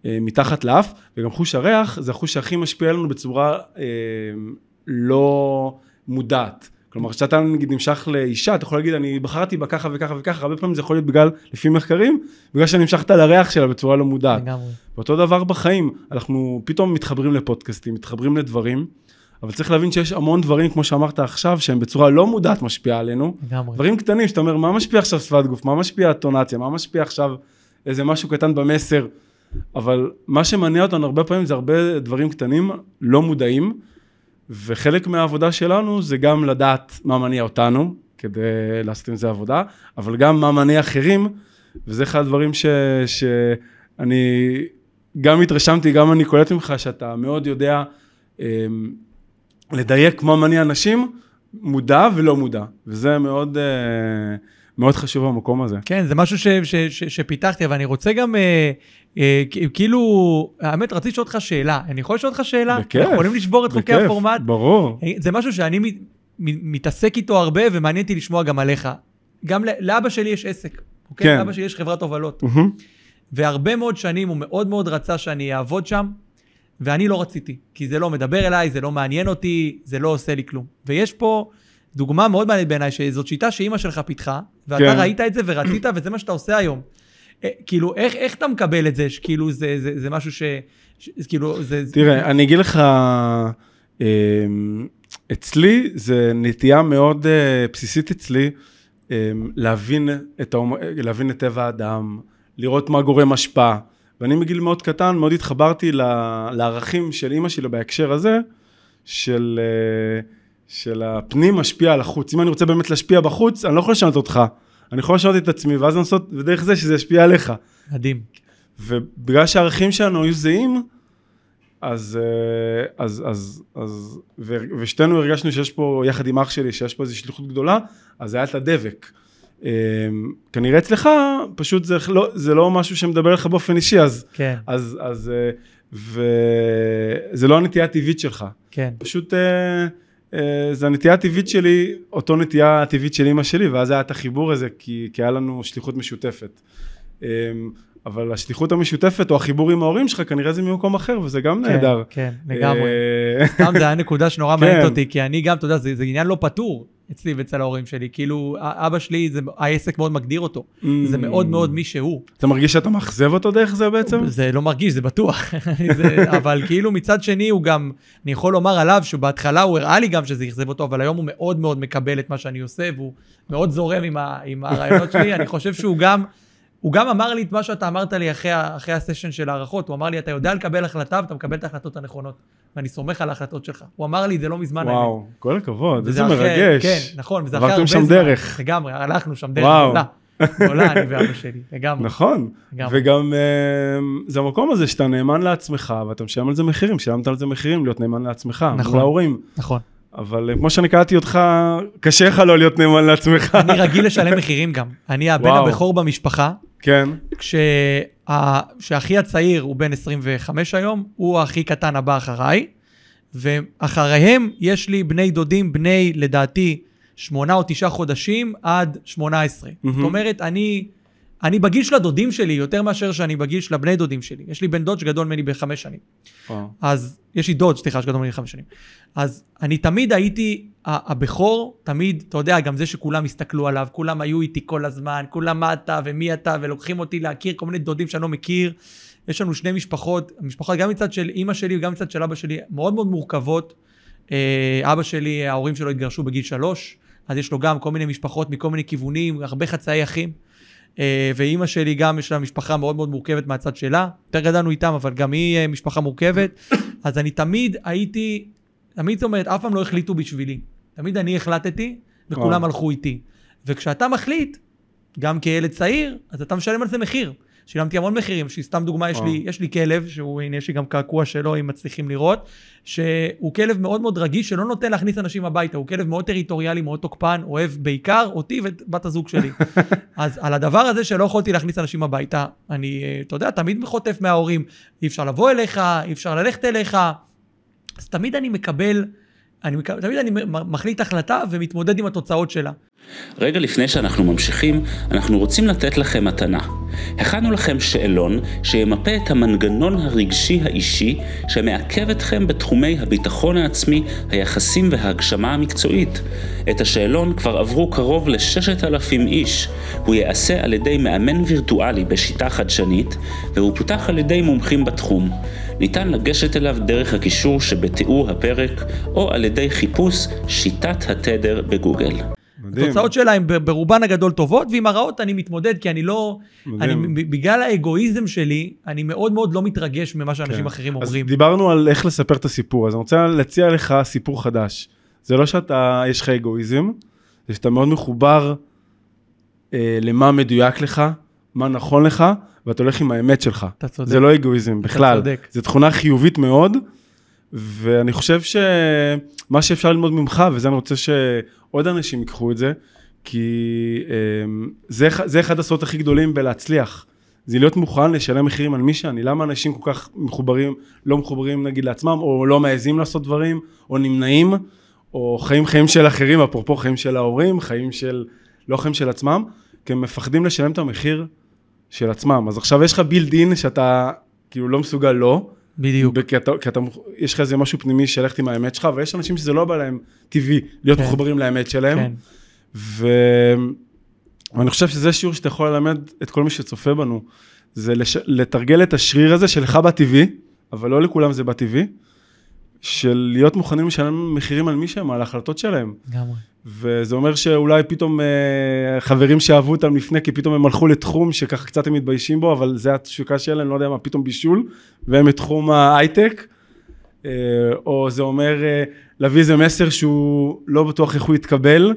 Speaker 1: מתחת לאף, וגם חוש הריח זה החוש שהכי משפיע עלינו בצורה אה, לא מודעת. כלומר, כשאתה נגיד נמשך לאישה, אתה יכול להגיד, אני בחרתי בה ככה וככה וככה, הרבה פעמים זה יכול להיות בגלל, לפי מחקרים, בגלל שנמשכת לריח שלה בצורה לא מודעת. לגמרי. ואותו דבר בחיים, אנחנו פתאום מתחברים לפודקאסטים, מתחברים לדברים, אבל צריך להבין שיש המון דברים, כמו שאמרת עכשיו, שהם בצורה לא מודעת משפיעה עלינו. לגמרי. דברים קטנים, שאתה אומר, מה משפיע עכשיו שפת גוף, מה משפיע הטונציה, מה משפיע עכשיו איזה משהו קטן במסר, אבל מה שמניע אותנו הרבה פעמים זה הרבה דברים קטנים, לא מודעים, וחלק מהעבודה שלנו זה גם לדעת מה מניע אותנו, כדי לעשות עם זה עבודה, אבל גם מה מניע אחרים, וזה אחד הדברים ש, שאני גם התרשמתי, גם אני קולט ממך, שאתה מאוד יודע אה, לדייק מה מניע אנשים, מודע ולא מודע, וזה מאוד... אה, מאוד חשוב המקום הזה.
Speaker 2: כן, זה משהו ש, ש, ש, שפיתחתי, אבל אני רוצה גם, אה, אה, כאילו, האמת, רציתי לשאול אותך שאלה. אני יכול לשאול אותך שאלה?
Speaker 1: בכיף. אנחנו
Speaker 2: יכולים לשבור את חוקי הפורמט?
Speaker 1: ברור.
Speaker 2: אה, זה משהו שאני מת, מתעסק איתו הרבה, ומעניין אותי לשמוע גם עליך. גם לאבא שלי יש עסק, אוקיי? כן. לאבא שלי יש חברת הובלות. Mm-hmm. והרבה מאוד שנים הוא מאוד מאוד רצה שאני אעבוד שם, ואני לא רציתי, כי זה לא מדבר אליי, זה לא מעניין אותי, זה לא עושה לי כלום. ויש פה דוגמה מאוד מעניינת בעיניי, שזאת שיטה שאימא שלך פיתחה, ואתה כן. ראית את זה ורצית, וזה מה שאתה עושה היום. אה, כאילו, איך, איך אתה מקבל את זה, שכאילו זה, זה, זה משהו ש... ש כאילו, זה...
Speaker 1: תראה, אני אגיד לך, אמ, אצלי זה נטייה מאוד אה, בסיסית אצלי, אמ, להבין את, האומ... להבין את טבע האדם, לראות מה גורם השפעה. ואני מגיל מאוד קטן מאוד התחברתי לערכים של אימא שלי בהקשר הזה, של, אה, של הפנים משפיע על החוץ. אם אני רוצה באמת להשפיע בחוץ, אני לא יכול לשנות אותך. אני יכול לשנות את עצמי, ואז לנסות, ודרך זה שזה ישפיע עליך.
Speaker 2: מדהים.
Speaker 1: ובגלל שהערכים שלנו היו זהים, אז, אה, אז, אז, אז, ושתינו הרגשנו שיש פה, יחד עם אח שלי, שיש פה איזושהי שליחות גדולה, אז היה את הדבק. אמ, כנראה אצלך, פשוט זה לא, זה לא משהו שמדבר לך באופן אישי, אז,
Speaker 2: כן.
Speaker 1: אז, אז, אה, וזה לא הנטייה הטבעית שלך.
Speaker 2: כן.
Speaker 1: פשוט, אה, זה הנטייה הטבעית שלי, אותו נטייה הטבעית של אימא שלי, ואז היה את החיבור הזה, כי, כי היה לנו שליחות משותפת. אמ, אבל השליחות המשותפת או החיבור עם ההורים שלך כנראה זה ממקום אחר וזה גם
Speaker 2: כן,
Speaker 1: נהדר.
Speaker 2: כן, לגמרי. אה, סתם זה היה נקודה שנורא מעניינת כן. אותי, כי אני גם, אתה יודע, זה, זה עניין לא פתור אצלי ואצל ההורים שלי. כאילו, אבא שלי, זה, העסק מאוד מגדיר אותו. Mm. זה מאוד מאוד מי שהוא.
Speaker 1: אתה מרגיש שאתה מאכזב אותו דרך זה בעצם?
Speaker 2: זה לא מרגיש, זה בטוח. זה, אבל כאילו מצד שני הוא גם, אני יכול לומר עליו שבהתחלה הוא הראה לי גם שזה אכזב אותו, אבל היום הוא מאוד מאוד מקבל את מה שאני עושה, והוא מאוד זורם עם, ה, עם הרעיונות שלי. אני חושב שהוא גם... הוא גם אמר לי את מה שאתה אמרת לי אחרי, אחרי הסשן של הערכות, הוא אמר לי, אתה יודע לקבל החלטה ואתה מקבל את ההחלטות הנכונות, ואני סומך על ההחלטות שלך. הוא אמר לי זה לא מזמן.
Speaker 1: וואו, האמת. כל הכבוד, איזה אחרי, מרגש.
Speaker 2: כן, נכון, וזה אחרי הרבה
Speaker 1: זמן. עברתם שם דרך.
Speaker 2: לגמרי, הלכנו שם דרך גדולה. גדולה, אני ואבא שלי, לגמרי.
Speaker 1: נכון, לגמרי. וגם אה, זה המקום הזה שאתה נאמן לעצמך, ואתה משלם על זה מחירים, שילמת על זה מחירים, להיות נאמן לעצמך, נכון, מול ההורים.
Speaker 2: נכון.
Speaker 1: אבל אה, כמו שאני קראתי אותך, קשה לך לא להיות נאמן לעצמך.
Speaker 2: אני רגיל לשלם מחירים גם. אני הבן הבכור במשפחה.
Speaker 1: כן.
Speaker 2: כשאחי הצעיר הוא בן 25 היום, הוא הכי קטן הבא אחריי, ואחריהם יש לי בני דודים, בני לדעתי שמונה או תשעה חודשים עד 18. Mm-hmm. זאת אומרת, אני, אני בגיל של הדודים שלי יותר מאשר שאני בגיל של הבני דודים שלי. יש לי בן דוד שגדול ממני בחמש שנים. Oh. אז יש לי דוד, סליחה, שגדול ממני בחמש שנים. אז אני תמיד הייתי הבכור, תמיד, אתה יודע, גם זה שכולם הסתכלו עליו, כולם היו איתי כל הזמן, כולם מה אתה ומי אתה, ולוקחים אותי להכיר כל מיני דודים שאני לא מכיר. יש לנו שני משפחות, משפחות גם מצד של אימא שלי וגם מצד של אבא שלי, מאוד מאוד מורכבות. אה, אבא שלי, ההורים שלו התגרשו בגיל שלוש, אז יש לו גם כל מיני משפחות מכל מיני כיוונים, הרבה חצאי אחים. אה, ואימא שלי גם יש לה משפחה מאוד מאוד מורכבת מהצד שלה. יותר גדלנו איתם, אבל גם היא אה, משפחה מורכבת. אז אני תמיד הייתי, תמיד זאת אומרת, אף פעם לא החליטו בשבילי. תמיד אני החלטתי, וכולם הלכו איתי. וכשאתה מחליט, גם כילד צעיר, אז אתה משלם על זה מחיר. שילמתי המון מחירים, סתם דוגמה, יש לי, יש לי כלב, שהוא, הנה יש לי גם קעקוע שלו, אם מצליחים לראות, שהוא כלב מאוד מאוד רגיש, שלא נותן להכניס אנשים הביתה, הוא כלב מאוד טריטוריאלי, מאוד תוקפן, אוהב בעיקר אותי ואת בת הזוג שלי. אז על הדבר הזה שלא יכולתי להכניס אנשים הביתה, אני, אתה יודע, תמיד חוטף מההורים, אי אפשר לבוא אליך, אי אפשר ללכת אליך, אז תמיד אני מקבל אני, תמיד אני מחליט החלטה ומתמודד עם התוצאות שלה.
Speaker 3: רגע לפני שאנחנו ממשיכים, אנחנו רוצים לתת לכם מתנה. הכנו לכם שאלון שימפה את המנגנון הרגשי האישי שמעכב אתכם בתחומי הביטחון העצמי, היחסים וההגשמה המקצועית. את השאלון כבר עברו קרוב לששת אלפים איש. הוא ייעשה על ידי מאמן וירטואלי בשיטה חדשנית, והוא פותח על ידי מומחים בתחום. ניתן לגשת אליו דרך הקישור שבתיאור הפרק, או על ידי חיפוש שיטת התדר בגוגל.
Speaker 2: מדהים. התוצאות שלה הן ברובן הגדול טובות, ועם הרעות אני מתמודד, כי אני לא... אני, בגלל האגואיזם שלי, אני מאוד מאוד לא מתרגש ממה שאנשים כן. אחרים אומרים.
Speaker 1: אז דיברנו על איך לספר את הסיפור, אז אני רוצה להציע לך סיפור חדש. זה לא שאתה, יש לך אגואיזם, זה שאתה מאוד מחובר אה, למה מדויק לך, מה נכון לך, ואתה הולך עם האמת שלך.
Speaker 2: אתה צודק.
Speaker 1: זה לא אגואיזם בכלל. אתה צודק. זו תכונה חיובית מאוד, ואני חושב שמה שאפשר ללמוד ממך, וזה אני רוצה שעוד אנשים ייקחו את זה, כי אמ, זה, זה אחד הסודות הכי גדולים בלהצליח. זה להיות מוכן לשלם מחירים על מי שאני. למה אנשים כל כך מחוברים, לא מחוברים נגיד לעצמם, או לא מעזים לעשות דברים, או נמנעים, או חיים חיים של אחרים, אפרופו חיים של ההורים, חיים של, לא חיים של עצמם, כי הם מפחדים לשלם את המחיר של עצמם. אז עכשיו יש לך בילד אין שאתה כאילו לא מסוגל לא,
Speaker 2: בדיוק.
Speaker 1: כי אתה, כי אתה, יש לך איזה משהו פנימי שהלכת עם האמת שלך, אבל יש אנשים שזה לא בא להם טבעי להיות כן. מחוברים לאמת שלהם. כן. ו... ואני חושב שזה שיעור שאתה יכול ללמד את כל מי שצופה בנו, זה לש... לתרגל את השריר הזה שלך בטבעי, אבל לא לכולם זה בטבעי, של להיות מוכנים לשלם מחירים על מי שהם, על ההחלטות שלהם.
Speaker 2: לגמרי.
Speaker 1: וזה אומר שאולי פתאום אה, חברים שאהבו אותם לפני, כי פתאום הם הלכו לתחום שככה קצת הם מתביישים בו, אבל זה התשוקה שלהם, לא יודע מה, פתאום בישול, והם בתחום ההייטק. אה, או זה אומר אה, להביא איזה מסר שהוא לא בטוח איך הוא יתקבל,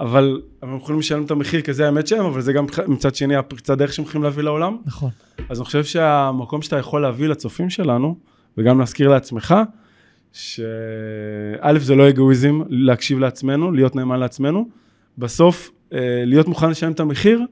Speaker 1: אבל הם יכולים לשלם את המחיר כי זה האמת שלהם, אבל זה גם מצד שני הפריצת דרך שהם יכולים להביא לעולם.
Speaker 2: נכון.
Speaker 1: אז אני חושב שהמקום שאתה יכול להביא לצופים שלנו, וגם להזכיר לעצמך, שא' זה לא אגואיזם להקשיב לעצמנו, להיות נאמן לעצמנו, בסוף אה, להיות מוכן לשלם את המחיר,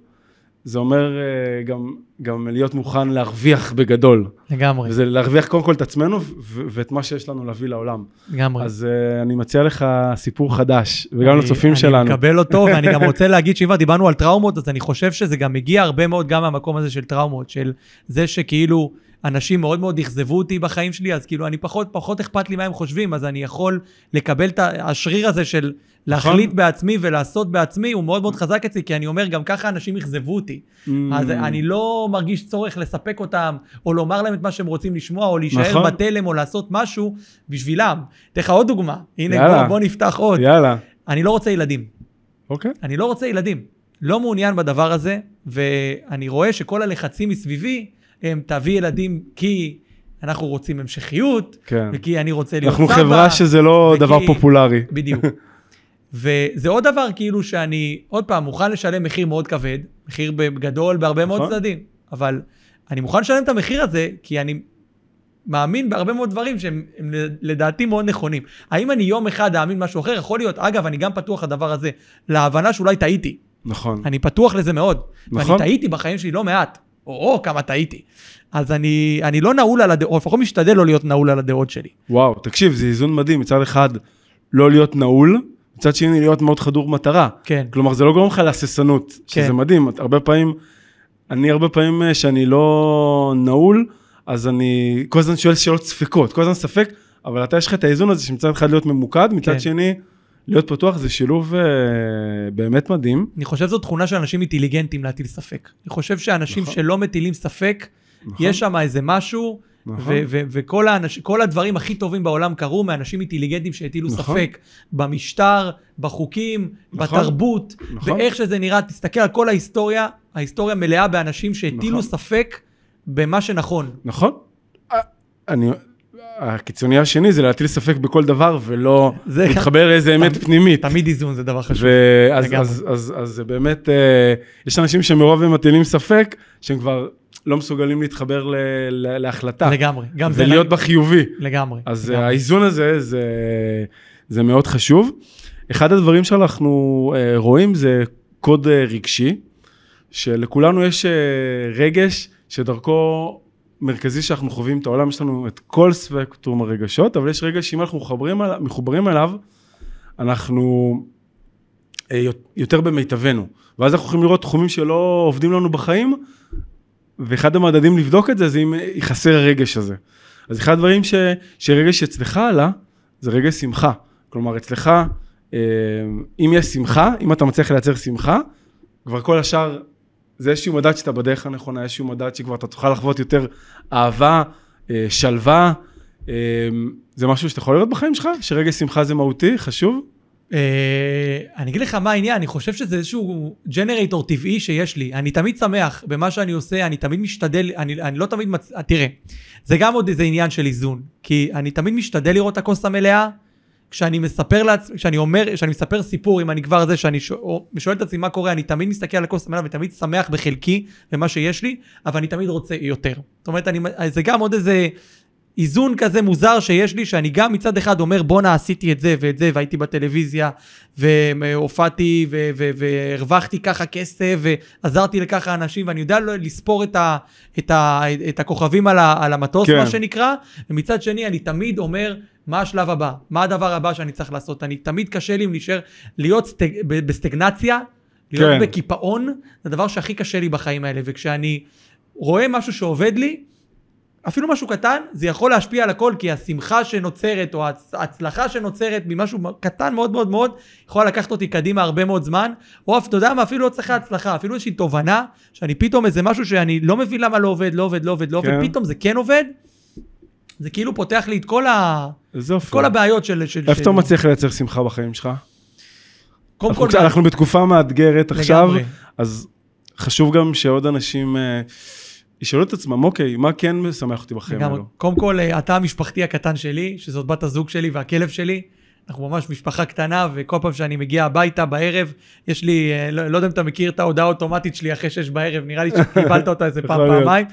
Speaker 1: זה אומר אה, גם, גם להיות מוכן להרוויח בגדול.
Speaker 2: לגמרי.
Speaker 1: וזה להרוויח קודם כל את עצמנו ואת מה שיש לנו להביא לעולם.
Speaker 2: לגמרי.
Speaker 1: אז uh, אני מציע לך סיפור חדש, וגם אני, לצופים
Speaker 2: אני
Speaker 1: שלנו.
Speaker 2: אני מקבל אותו, ואני גם רוצה להגיד שאם דיברנו על טראומות, אז אני חושב שזה גם מגיע הרבה מאוד גם מהמקום הזה של טראומות, של זה שכאילו... אנשים מאוד מאוד אכזבו אותי בחיים שלי, אז כאילו אני פחות, פחות אכפת לי מה הם חושבים, אז אני יכול לקבל את השריר הזה של להחליט נכון. בעצמי ולעשות בעצמי, הוא מאוד מאוד חזק אצלי, כי אני אומר, גם ככה אנשים אכזבו אותי. Mm. אז אני לא מרגיש צורך לספק אותם, או לומר להם את מה שהם רוצים לשמוע, או להישאר נכון. בתלם, או לעשות משהו בשבילם. אתן לך עוד דוגמה. הנה, בוא, בוא נפתח עוד.
Speaker 1: יאללה.
Speaker 2: אני לא רוצה ילדים.
Speaker 1: אוקיי.
Speaker 2: אני לא רוצה ילדים. לא מעוניין בדבר הזה, ואני רואה שכל הלחצים מסביבי, תביא ילדים כי אנחנו רוצים המשכיות,
Speaker 1: כן.
Speaker 2: וכי אני רוצה להיות
Speaker 1: סבא. אנחנו חברה שזה לא וכי... דבר פופולרי.
Speaker 2: בדיוק. וזה עוד דבר כאילו שאני, עוד פעם, מוכן לשלם מחיר מאוד כבד, מחיר גדול בהרבה מאוד נכון. צדדים, אבל אני מוכן לשלם את המחיר הזה, כי אני מאמין בהרבה מאוד דברים שהם לדעתי מאוד נכונים. האם אני יום אחד אאמין משהו אחר? יכול להיות. אגב, אני גם פתוח לדבר הזה, להבנה שאולי טעיתי.
Speaker 1: נכון.
Speaker 2: אני פתוח לזה מאוד. נכון. ואני טעיתי בחיים שלי לא מעט. או, או כמה טעיתי. אז אני, אני לא נעול על הדעות, או לפחות משתדל לא להיות נעול על הדעות שלי.
Speaker 1: וואו, תקשיב, זה איזון מדהים. מצד אחד, לא להיות נעול, מצד שני, להיות מאוד חדור מטרה.
Speaker 2: כן.
Speaker 1: כלומר, זה לא גורם לך להססנות, כן. שזה מדהים. הרבה פעמים, אני הרבה פעמים אה, שאני לא נעול, אז אני כל הזמן שואל שאלות ספקות, כל הזמן ספק, אבל אתה יש לך את האיזון הזה שמצד אחד להיות ממוקד, מצד כן. שני... להיות פתוח זה שילוב uh, באמת מדהים.
Speaker 2: אני חושב שזו תכונה של אנשים אינטליגנטים להטיל ספק. אני חושב שאנשים נכון. שלא מטילים ספק, נכון. יש שם איזה משהו, נכון. וכל האנש, הדברים הכי טובים בעולם קרו מאנשים אינטליגנטים שהטילו נכון. ספק במשטר, בחוקים, נכון. בתרבות, נכון. באיך שזה נראה. תסתכל על כל ההיסטוריה, ההיסטוריה מלאה באנשים שהטילו נכון. ספק במה שנכון.
Speaker 1: נכון. אה, אני... הקיצוני השני זה להטיל ספק בכל דבר ולא להתחבר לאיזה אמת פנימית.
Speaker 2: תמיד איזון זה דבר חשוב.
Speaker 1: אז, אז, אז, אז זה באמת, אה, יש אנשים שמרוב הם מטילים ספק, שהם כבר לא מסוגלים להתחבר ל, ל, להחלטה.
Speaker 2: לגמרי.
Speaker 1: גם זה... ולהיות בחיובי.
Speaker 2: לגמרי.
Speaker 1: אז
Speaker 2: לגמרי.
Speaker 1: האיזון הזה, זה, זה מאוד חשוב. אחד הדברים שאנחנו אה, רואים זה קוד אה, רגשי, שלכולנו יש רגש שדרכו מרכזי שאנחנו חווים את העולם, יש לנו את כל ספקטרום הרגשות, אבל יש רגע שאם אנחנו מחברים, מחוברים אליו, אנחנו אה, יותר במיטבנו. ואז אנחנו יכולים לראות תחומים שלא עובדים לנו בחיים, ואחד המדדים לבדוק את זה, זה אם חסר הרגש הזה. אז אחד הדברים ש, שרגש אצלך עלה, זה רגש שמחה. כלומר, אצלך, אה, אם יש שמחה, אם אתה מצליח לייצר שמחה, כבר כל השאר זה איזשהו מדד שאתה בדרך הנכונה, איזשהו מדד שכבר אתה תוכל לחוות יותר אהבה, אה, שלווה. אה, זה משהו שאתה יכול לראות בחיים שלך? שרגע שמחה זה מהותי, חשוב?
Speaker 2: אה, אני אגיד לך מה העניין, אני חושב שזה איזשהו ג'נרייטור טבעי שיש לי. אני תמיד שמח במה שאני עושה, אני תמיד משתדל, אני, אני לא תמיד מצ... תראה, זה גם עוד איזה עניין של איזון. כי אני תמיד משתדל לראות את הכוס המלאה, כשאני מספר לעצמי, כשאני אומר, כשאני מספר סיפור, אם אני כבר זה, שאני שואל את עצמי מה קורה, אני תמיד מסתכל על הכוס המלאה ותמיד שמח בחלקי במה שיש לי, אבל אני תמיד רוצה יותר. זאת אומרת, אני, זה גם עוד איזה איזון כזה מוזר שיש לי, שאני גם מצד אחד אומר, בואנה, עשיתי את זה ואת זה, והייתי בטלוויזיה, והופעתי, והרווחתי ככה כסף, ועזרתי לככה אנשים, ואני יודע לספור את, ה, את, ה, את הכוכבים על, ה, על המטוס, כן. מה שנקרא, ומצד שני, אני תמיד אומר, מה השלב הבא? מה הדבר הבא שאני צריך לעשות? אני תמיד קשה לי אם להישאר, להיות סטג, בסטגנציה, להיות כן. בקיפאון, זה הדבר שהכי קשה לי בחיים האלה, וכשאני רואה משהו שעובד לי, אפילו משהו קטן, זה יכול להשפיע על הכל, כי השמחה שנוצרת, או ההצלחה שנוצרת ממשהו קטן מאוד מאוד מאוד, יכולה לקחת אותי קדימה הרבה מאוד זמן, או אתה יודע מה, אפילו לא צריך הצלחה, אפילו איזושהי תובנה, שאני פתאום איזה משהו שאני לא מבין למה לא עובד, לא עובד, לא עובד, לא עובד, כן. פתאום זה כן עובד, זה כאילו פותח לי את כל, ה... את כל הבעיות של... של
Speaker 1: איפה אתה מצליח לייצר שמחה בחיים שלך? קודם כל... אנחנו בתקופה מאתגרת עכשיו, אז חשוב גם שעוד אנשים... אה, ישאלו את עצמם, אוקיי, מה כן משמח אותי בחיים האלו?
Speaker 2: קודם כל, אה, אתה המשפחתי הקטן שלי, שזאת בת הזוג שלי והכלב שלי. אנחנו ממש משפחה קטנה, וכל פעם שאני מגיע הביתה בערב, יש לי, אה, לא, לא יודע אם אתה מכיר את ההודעה האוטומטית שלי אחרי שש בערב, נראה לי שקיבלת אותה איזה פעם, פעמיים,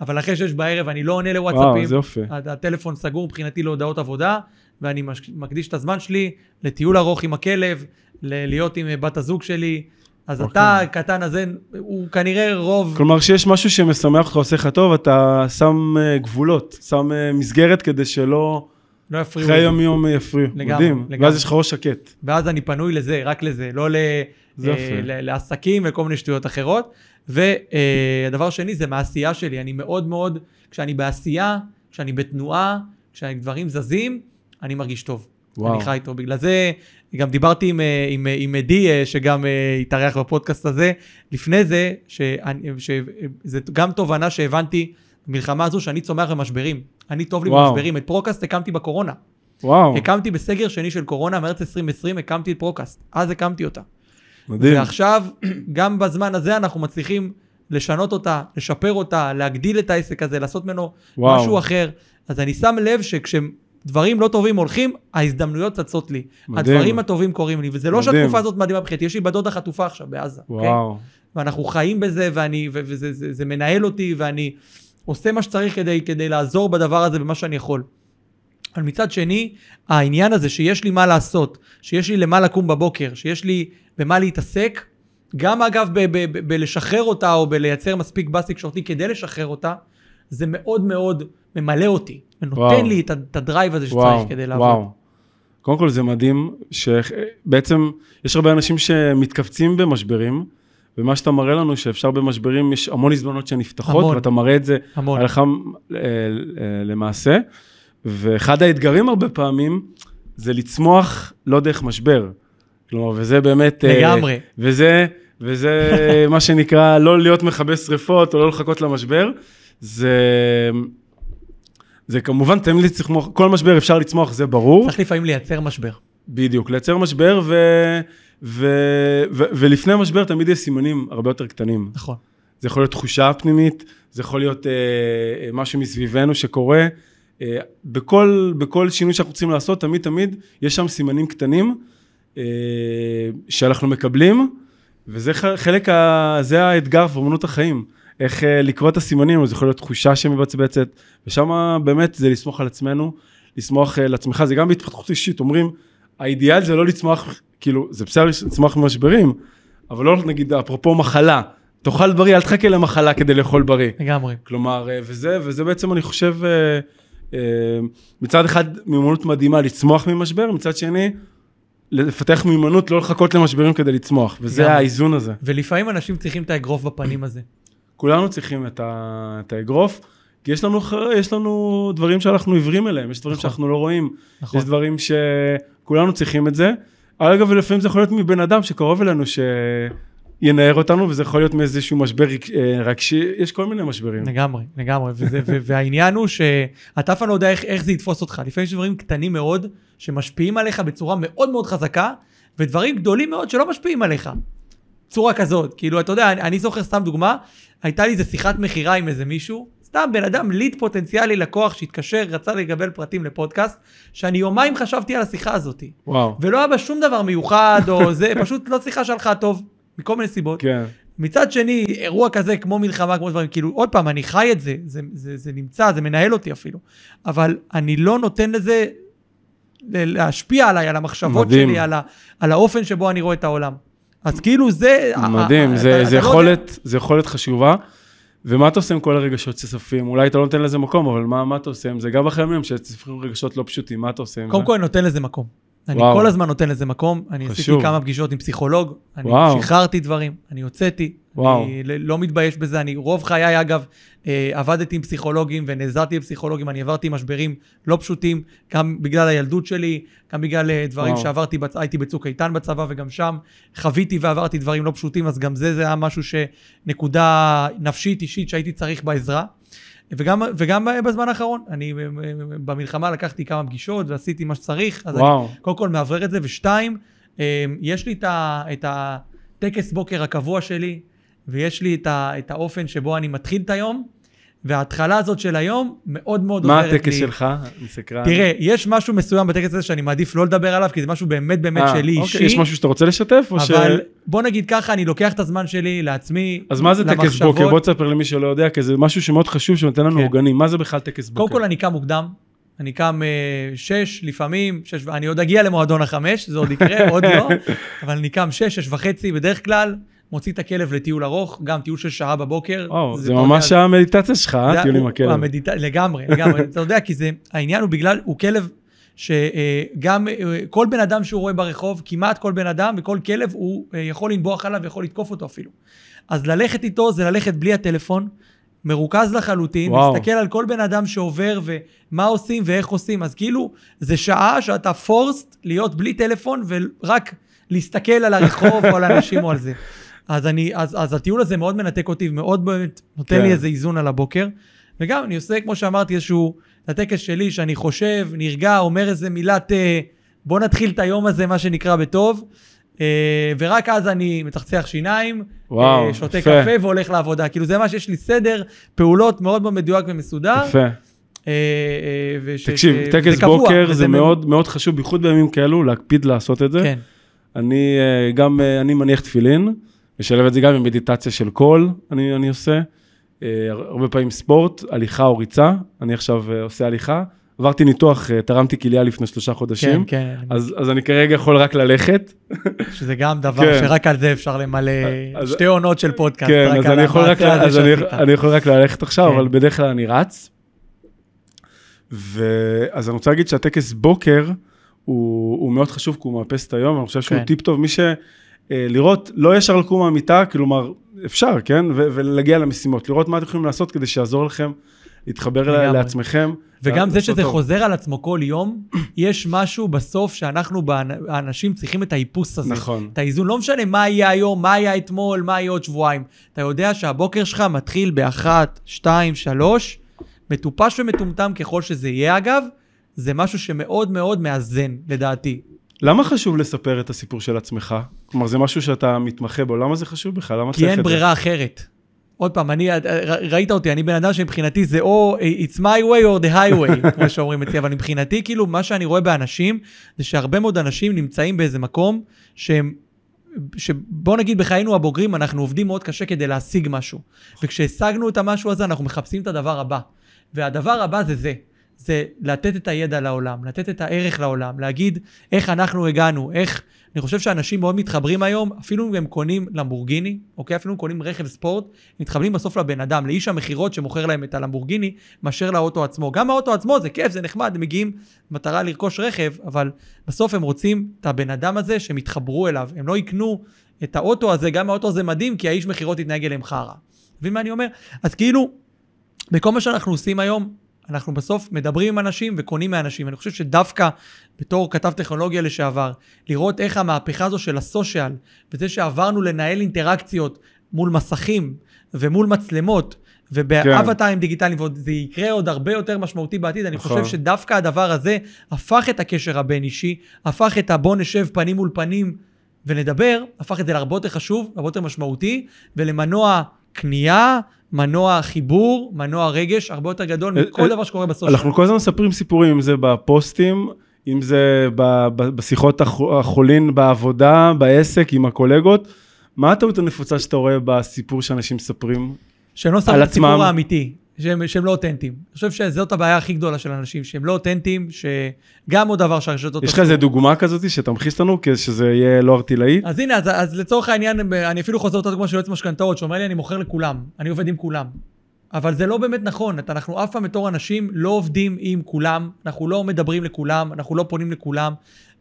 Speaker 2: אבל אחרי שש בערב אני לא עונה לוואטסאפים. וואו,
Speaker 1: זה יופי.
Speaker 2: הטלפון סגור מבחינתי להודעות עבודה, ואני מקדיש את הזמן שלי לטיול ארוך עם הכלב, להיות עם בת הזוג שלי, אז okay. אתה, אוקיי. הקטן הזה, הוא כנראה רוב...
Speaker 1: כלומר, שיש משהו שמשמח אותך, עושה לך טוב, אתה שם uh, גבולות, שם uh, מסגרת כדי שלא...
Speaker 2: לא יפריעו.
Speaker 1: חיי יום-יום יפריעו. לגמרי, מדהים. לגמרי. ואז יש לך ראש שקט.
Speaker 2: ואז אני פנוי לזה, רק לזה, לא ל... זה לעסקים וכל מיני שטויות אחרות. והדבר uh, השני זה מהעשייה שלי. אני מאוד מאוד, כשאני בעשייה, כשאני בתנועה, כשדברים זזים, אני מרגיש טוב. וואו. אני חי איתו. בגלל זה גם דיברתי עם, אה, עם, אה, עם עדי, אה, שגם התארח בפודקאסט הזה, לפני זה, שזו גם תובנה שהבנתי במלחמה הזו, שאני צומח במשברים. אני טוב לי וואו. במשברים. את פרוקאסט הקמתי בקורונה.
Speaker 1: וואו.
Speaker 2: הקמתי בסגר שני של קורונה, מרץ 2020, הקמתי את פרוקאסט. אז הקמתי אותה. מדהים. ועכשיו, גם בזמן הזה אנחנו מצליחים לשנות אותה, לשפר אותה, להגדיל את העסק הזה, לעשות ממנו וואו. משהו אחר. אז אני שם לב שכש... דברים לא טובים הולכים, ההזדמנויות צצות לי. מדהים. הדברים הטובים קורים לי, וזה לא מדהים. שהתקופה הזאת מדהימה מבחינתי, יש לי בת דודה חטופה עכשיו בעזה. וואו. כן? ואנחנו חיים בזה, ואני, וזה זה, זה מנהל אותי, ואני עושה מה שצריך כדי, כדי לעזור בדבר הזה במה שאני יכול. אבל מצד שני, העניין הזה שיש לי מה לעשות, שיש לי למה לקום בבוקר, שיש לי במה להתעסק, גם אגב בלשחרר אותה או בלייצר מספיק בס תקשורתי כדי לשחרר אותה, זה מאוד מאוד ממלא אותי, ונותן וואו. לי את, את הדרייב הזה שצריך וואו, כדי לעבוד. וואו.
Speaker 1: קודם כל זה מדהים, שבעצם יש הרבה אנשים שמתכווצים במשברים, ומה שאתה מראה לנו שאפשר במשברים, יש המון הזדמנות שנפתחות, המון, ואתה מראה את זה המון. עליך אה, אה, למעשה. ואחד האתגרים הרבה פעמים, זה לצמוח לא דרך משבר. כלומר, וזה באמת...
Speaker 2: אה, לגמרי.
Speaker 1: וזה, וזה מה שנקרא, לא להיות מכבה שריפות או לא לחכות למשבר. זה... זה כמובן תמיד לצמוח, כל משבר אפשר לצמוח, זה ברור.
Speaker 2: צריך לפעמים לייצר משבר.
Speaker 1: בדיוק, לייצר משבר, ו... ו... ו... ולפני משבר תמיד יש סימנים הרבה יותר קטנים.
Speaker 2: נכון.
Speaker 1: זה יכול להיות תחושה פנימית, זה יכול להיות אה, משהו מסביבנו שקורה. אה, בכל, בכל שינוי שאנחנו רוצים לעשות, תמיד תמיד יש שם סימנים קטנים אה, שאנחנו מקבלים, וזה חלק, ה... זה האתגר באמנות החיים. איך אה, לקרוא את הסימנים, זה יכול להיות תחושה שמבצבצת, ושם באמת זה לסמוך על עצמנו, לסמוך על אה, עצמך, זה גם בהתפתחות אישית, אומרים, האידיאל זה לא לצמוח, כאילו, זה בסדר לצמוח ממשברים, אבל לא נגיד, אפרופו מחלה, תאכל בריא, אל תחכה למחלה כדי לאכול בריא.
Speaker 2: לגמרי.
Speaker 1: כלומר, אה, וזה, וזה בעצם, אני חושב, מצד אחד מיומנות מדהימה לצמוח ממשבר, מצד שני, לפתח מיומנות לא לחכות למשברים כדי לצמוח, וזה גם. האיזון הזה.
Speaker 2: ולפעמים אנשים צריכים את האגרוף בפנים הזה.
Speaker 1: כולנו צריכים את, ה, את האגרוף, כי יש לנו, יש לנו דברים שאנחנו עיוורים אליהם, יש דברים נכון. שאנחנו לא רואים, נכון. יש דברים שכולנו צריכים את זה. אגב, לפעמים זה יכול להיות מבן אדם שקרוב אלינו, שינער אותנו, וזה יכול להיות מאיזשהו משבר אה, רגשי, יש כל מיני משברים.
Speaker 2: לגמרי, לגמרי, וזה, והעניין הוא שאתה אף פעם לא יודע איך, איך זה יתפוס אותך. לפעמים יש דברים קטנים מאוד, שמשפיעים עליך בצורה מאוד מאוד חזקה, ודברים גדולים מאוד שלא משפיעים עליך. צורה כזאת, כאילו, אתה יודע, אני, אני זוכר סתם דוגמה, הייתה לי איזה שיחת מכירה עם איזה מישהו, סתם בן אדם, ליד פוטנציאלי, לקוח שהתקשר, רצה לקבל פרטים לפודקאסט, שאני יומיים חשבתי על השיחה הזאת.
Speaker 1: וואו.
Speaker 2: ולא היה בה שום דבר מיוחד, או זה, פשוט לא שיחה שהלכה טוב, מכל מיני סיבות.
Speaker 1: כן.
Speaker 2: מצד שני, אירוע כזה כמו מלחמה, כמו דברים, כאילו, עוד פעם, אני חי את זה, זה, זה, זה נמצא, זה מנהל אותי אפילו, אבל אני לא נותן לזה להשפיע עליי, על המחשבות מדהים. שלי, על, ה, על האופן שבו אני רואה את העולם. אז כאילו זה...
Speaker 1: מדהים, זה, זה, לא יכולת, זה יכולת חשובה. ומה אתה עושה עם כל הרגשות שצפים? אולי אתה לא נותן לזה מקום, אבל מה, מה אתה עושה עם זה? גם אחרי ימים שצפים רגשות לא פשוטים, מה אתה עושה עם
Speaker 2: זה? קודם כל אני נותן לזה מקום. אני וואו. כל הזמן נותן לזה מקום. אני חשוב. עשיתי כמה פגישות עם פסיכולוג, אני וואו. שחררתי דברים, אני הוצאתי. וואו. אני לא מתבייש בזה. אני רוב חיי, אגב, אה, עבדתי עם פסיכולוגים ונעזרתי בפסיכולוגים, אני עברתי משברים לא פשוטים, גם בגלל הילדות שלי, גם בגלל אה, דברים וואו. שעברתי, בצ... הייתי בצוק איתן בצבא, וגם שם חוויתי ועברתי דברים לא פשוטים, אז גם זה, זה היה משהו שנקודה נפשית, אישית, שהייתי צריך בעזרה. וגם, וגם בזמן האחרון, אני במלחמה לקחתי כמה פגישות ועשיתי מה שצריך, אז וואו. אני קודם כל מאוורר את זה, ושתיים, אה, יש לי את הטקס בוקר הקבוע שלי, ויש לי את האופן שבו אני מתחיל את היום, וההתחלה הזאת של היום מאוד מאוד
Speaker 1: עוזרת לי. מה הטקס שלך? אני
Speaker 2: סקרן. תראה, יש משהו מסוים בטקס הזה שאני מעדיף לא לדבר עליו, כי זה משהו באמת באמת 아, אה, שלי אוקיי, אישי.
Speaker 1: יש משהו שאתה רוצה לשתף?
Speaker 2: אבל ש... בוא נגיד ככה, אני לוקח את הזמן שלי לעצמי,
Speaker 1: אז מה זה למחשבות. טקס בוקר? בוא תספר למי שלא יודע, כי זה משהו שמאוד חשוב שנותן לנו כן. עוגנים. מה זה בכלל טקס בוקר?
Speaker 2: קודם כל אני קם מוקדם. אני קם uh, שש, לפעמים, שש, אני עוד אגיע למועדון החמש, זה עוד יקרה, עוד לא, אבל אני קם שש, שש וחצי בדרך כלל. מוציא את הכלב לטיול ארוך, גם טיול של שעה בבוקר.
Speaker 1: או, זה, זה ממש המדיטציה שלך, אה? טיול עם הכלב.
Speaker 2: המדיט... לגמרי, לגמרי. אתה יודע, כי זה, העניין הוא בגלל, הוא כלב שגם אה, כל בן אדם שהוא רואה ברחוב, כמעט כל בן אדם וכל כלב, הוא אה, יכול לנבוח עליו ויכול לתקוף אותו אפילו. אז ללכת איתו זה ללכת בלי הטלפון, מרוכז לחלוטין, וואו. להסתכל על כל בן אדם שעובר ומה עושים ואיך עושים. אז כאילו, זה שעה שאתה פורסט להיות בלי טלפון ורק להסתכל על הרחוב או על אנשים או על זה. אז, אני, אז, אז הטיול הזה מאוד מנתק אותי ומאוד באמת נותן כן. לי איזה איזון על הבוקר. וגם אני עושה, כמו שאמרתי, איזשהו, הטקס שלי, שאני חושב, נרגע, אומר איזה מילת, אה, בוא נתחיל את היום הזה, מה שנקרא, בטוב. אה, ורק אז אני מצחצח שיניים, וואו, שותה יפה. קפה והולך לעבודה. כאילו זה מה שיש לי סדר, פעולות מאוד מאוד מדויק ומסודר.
Speaker 1: יפה. וש, תקשיב, טקס בוקר זה מאוד מאוד חשוב, בייחוד בימים כאלו, להקפיד לעשות את זה. כן. אני גם, אני מניח תפילין. משלב את זה גם עם מדיטציה של קול, אני, אני עושה. אה, הרבה פעמים ספורט, הליכה או ריצה, אני עכשיו אה, עושה הליכה. עברתי ניתוח, אה, תרמתי כליה לפני שלושה חודשים, כן, כן. אז, אז אני כרגע יכול רק ללכת.
Speaker 2: שזה גם דבר כן. שרק על זה אפשר למלא אז, שתי עונות של פודקאסט.
Speaker 1: כן, אז, אני יכול, רק, אז אני, אני יכול רק ללכת עכשיו, כן. אבל בדרך כלל אני רץ. ואז אני רוצה להגיד שהטקס בוקר הוא, הוא מאוד חשוב, כי הוא מאפס את היום, אני חושב שהוא כן. טיפ טוב. מי ש... אה, לראות, לא ישר לקום מהמיטה, כלומר, אפשר, כן? ו- ולהגיע למשימות, לראות מה אתם יכולים לעשות כדי שיעזור לכם להתחבר לעצמכם.
Speaker 2: וגם זה שזה טוב. חוזר על עצמו כל יום, יש משהו בסוף שאנחנו, האנשים, צריכים את האיפוס הזה. נכון. את האיזון, לא משנה מה יהיה היום, מה יהיה אתמול, מה יהיה עוד שבועיים. אתה יודע שהבוקר שלך מתחיל באחת, שתיים, שלוש, מטופש ומטומטם ככל שזה יהיה אגב, זה משהו שמאוד מאוד מאזן, לדעתי.
Speaker 1: למה חשוב לספר את הסיפור של עצמך? כלומר, זה משהו שאתה מתמחה בו, למה זה חשוב בכלל? למה
Speaker 2: צריך את זה? כי אין ברירה אחרת. עוד פעם, אני, ראית אותי, אני בן אדם שמבחינתי זה או it's my way or the highway, כמו שאומרים אצלי, אבל מבחינתי, כאילו, מה שאני רואה באנשים, זה שהרבה מאוד אנשים נמצאים באיזה מקום שהם שבוא נגיד בחיינו הבוגרים, אנחנו עובדים מאוד קשה כדי להשיג משהו. וכשהשגנו את המשהו הזה, אנחנו מחפשים את הדבר הבא. והדבר הבא זה זה. זה לתת את הידע לעולם, לתת את הערך לעולם, להגיד איך אנחנו הגענו, איך... אני חושב שאנשים מאוד מתחברים היום, אפילו אם הם קונים למבורגיני, אוקיי? אפילו אם קונים רכב ספורט, מתחברים בסוף לבן אדם, לאיש המכירות שמוכר להם את הלמבורגיני, מאשר לאוטו עצמו. גם האוטו עצמו זה כיף, זה נחמד, הם מגיעים במטרה לרכוש רכב, אבל בסוף הם רוצים את הבן אדם הזה שהם יתחברו אליו. הם לא יקנו את האוטו הזה, גם האוטו הזה מדהים, כי האיש מכירות יתנהג אליהם חרא. מבין מה אני אומר? אז כאילו, בכל מה שאנחנו עושים היום, אנחנו בסוף מדברים עם אנשים וקונים מאנשים. אני חושב שדווקא בתור כתב טכנולוגיה לשעבר, לראות איך המהפכה הזו של הסושיאל, וזה שעברנו לנהל אינטראקציות מול מסכים ומול מצלמות, ובאבטיים כן. דיגיטליים, וזה יקרה עוד הרבה יותר משמעותי בעתיד, אני חושב נכון. שדווקא הדבר הזה הפך את הקשר הבין-אישי, הפך את הבוא נשב פנים מול פנים ונדבר, הפך את זה להרבה יותר חשוב, הרבה יותר משמעותי, ולמנוע קנייה, מנוע חיבור, מנוע רגש, הרבה יותר גדול אה, מכל אה, דבר שקורה בסושיאל.
Speaker 1: אנחנו כל הזמן מספרים סיפורים, אם זה בפוסטים, אם זה בשיחות החולין בעבודה, בעסק, עם הקולגות. מה הטעות הנפוצה שאתה רואה בסיפור שאנשים מספרים
Speaker 2: שהם לא שמים את הסיפור האמיתי. שהם, שהם לא אותנטיים. אני חושב שזאת הבעיה הכי גדולה של אנשים, שהם לא אותנטיים, שגם עוד דבר שהרשתות...
Speaker 1: יש לך איזה דוגמה כזאת שתמחיש לנו, כדי שזה יהיה לא ארטילאי?
Speaker 2: אז הנה, אז, אז לצורך העניין, אני אפילו חוזר אותה דוגמה של יועץ משכנתאות, שאומר לי, אני מוכר לכולם, אני עובד עם כולם. אבל זה לא באמת נכון. אנחנו אף פעם בתור אנשים לא עובדים עם כולם, אנחנו לא מדברים לכולם, אנחנו לא פונים לכולם.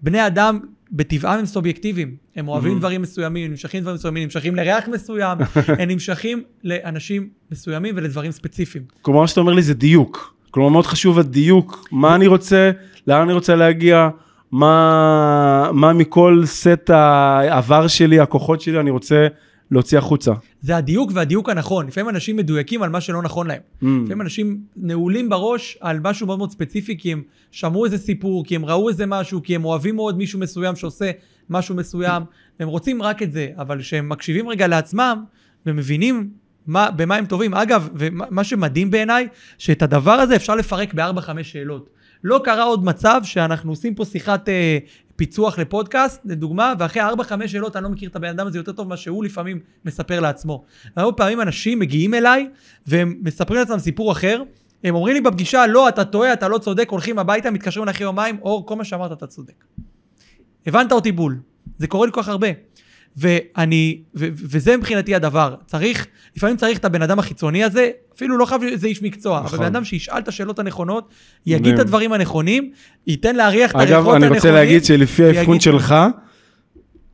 Speaker 2: בני אדם בטבעם הם סובייקטיביים. הם אוהבים mm-hmm. דברים מסוימים, הם נמשכים דברים מסוימים, נמשכים לריח מסוים, הם נמשכים לאנשים מסוימים ולדברים ספציפיים.
Speaker 1: כלומר, מה שאתה אומר לי זה דיוק. כלומר, מאוד חשוב הדיוק, מה אני רוצה, לאן אני רוצה להגיע, מה, מה מכל סט העבר שלי, הכוחות שלי, אני רוצה להוציא החוצה.
Speaker 2: זה הדיוק והדיוק הנכון. לפעמים אנשים מדויקים על מה שלא נכון להם. Mm. לפעמים אנשים נעולים בראש על משהו מאוד מאוד ספציפי, כי הם שמעו איזה סיפור, כי הם ראו איזה משהו, כי הם אוהבים מאוד מישהו מסוים שעושה משהו מסוים, והם רוצים רק את זה, אבל כשהם מקשיבים רגע לעצמם, ומבינים מה, במה הם טובים. אגב, ומה שמדהים בעיניי, שאת הדבר הזה אפשר לפרק בארבע-חמש שאלות. לא קרה עוד מצב שאנחנו עושים פה שיחת אה, פיצוח לפודקאסט, לדוגמה, ואחרי 4-5 שאלות אני לא מכיר את הבן אדם הזה יותר טוב ממה שהוא לפעמים מספר לעצמו. הרבה פעמים אנשים מגיעים אליי והם מספרים לעצמם סיפור אחר, הם אומרים לי בפגישה, לא, אתה טועה, אתה לא צודק, הולכים הביתה, מתקשרים אחרי יומיים, אור, כל מה שאמרת אתה צודק. הבנת אותי בול. זה קורה לי כל כך הרבה. ואני, ו, וזה מבחינתי הדבר. צריך, לפעמים צריך את הבן אדם החיצוני הזה, אפילו לא חייב איזה איש מקצוע, נכון. אבל בן אדם שישאל את השאלות הנכונות, יגיד את הדברים הנכונים, ייתן להריח את הריחות הנכונים.
Speaker 1: אגב, אני רוצה להגיד שלפי האבחון שלך,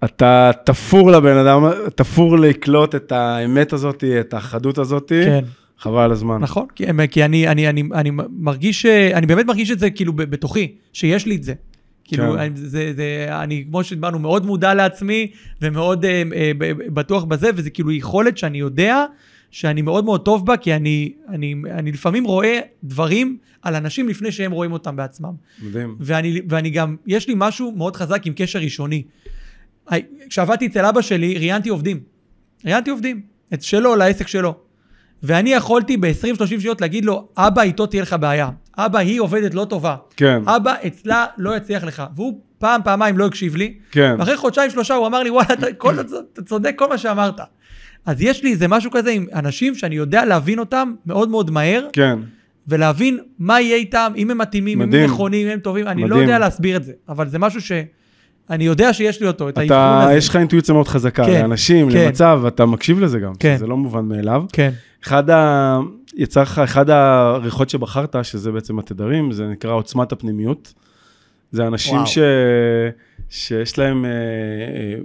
Speaker 1: אתה תפור לבן אדם, תפור לקלוט את האמת הזאת, את החדות הזאת. כן. חבל על הזמן.
Speaker 2: נכון, כי, כי אני, אני, אני, אני מרגיש, אני באמת מרגיש את זה כאילו בתוכי, שיש לי את זה. כאילו, כן. זה, זה, אני, כמו שדיברנו, מאוד מודע לעצמי ומאוד אה, אה, בטוח בזה, וזה כאילו יכולת שאני יודע שאני מאוד מאוד טוב בה, כי אני, אני, אני לפעמים רואה דברים על אנשים לפני שהם רואים אותם בעצמם.
Speaker 1: מדהים.
Speaker 2: ואני, ואני גם, יש לי משהו מאוד חזק עם קשר ראשוני. כשעבדתי אצל אבא שלי, ראיינתי עובדים. ראיינתי עובדים, את שלו לעסק שלו. ואני יכולתי ב-20-30 שניות להגיד לו, אבא, איתו תהיה לך בעיה. אבא, היא עובדת לא טובה.
Speaker 1: כן.
Speaker 2: אבא, אצלה לא יצליח לך. והוא פעם, פעמיים לא הקשיב לי.
Speaker 1: כן.
Speaker 2: ואחרי חודשיים, שלושה, הוא אמר לי, וואלה, אתה, כל, אתה צודק כל מה שאמרת. אז יש לי איזה משהו כזה עם אנשים שאני יודע להבין אותם מאוד מאוד מהר.
Speaker 1: כן.
Speaker 2: ולהבין מה יהיה איתם, אם הם מתאימים, אם הם נכונים, אם הם טובים, אני לא מדהים. לא יודע להסביר את זה. אבל זה משהו ש... אני יודע שיש לי אותו, את האבחון הזה.
Speaker 1: יש לך אינטואיציה מאוד חזקה, כן, לאנשים, כן. למצב, ואתה מקשיב לזה גם, כן. זה לא מובן מאליו.
Speaker 2: כן.
Speaker 1: אחד ה... יצא לך, אחד העריכות שבחרת, שזה בעצם התדרים, זה נקרא עוצמת הפנימיות. זה אנשים ש... שיש להם אה, אה,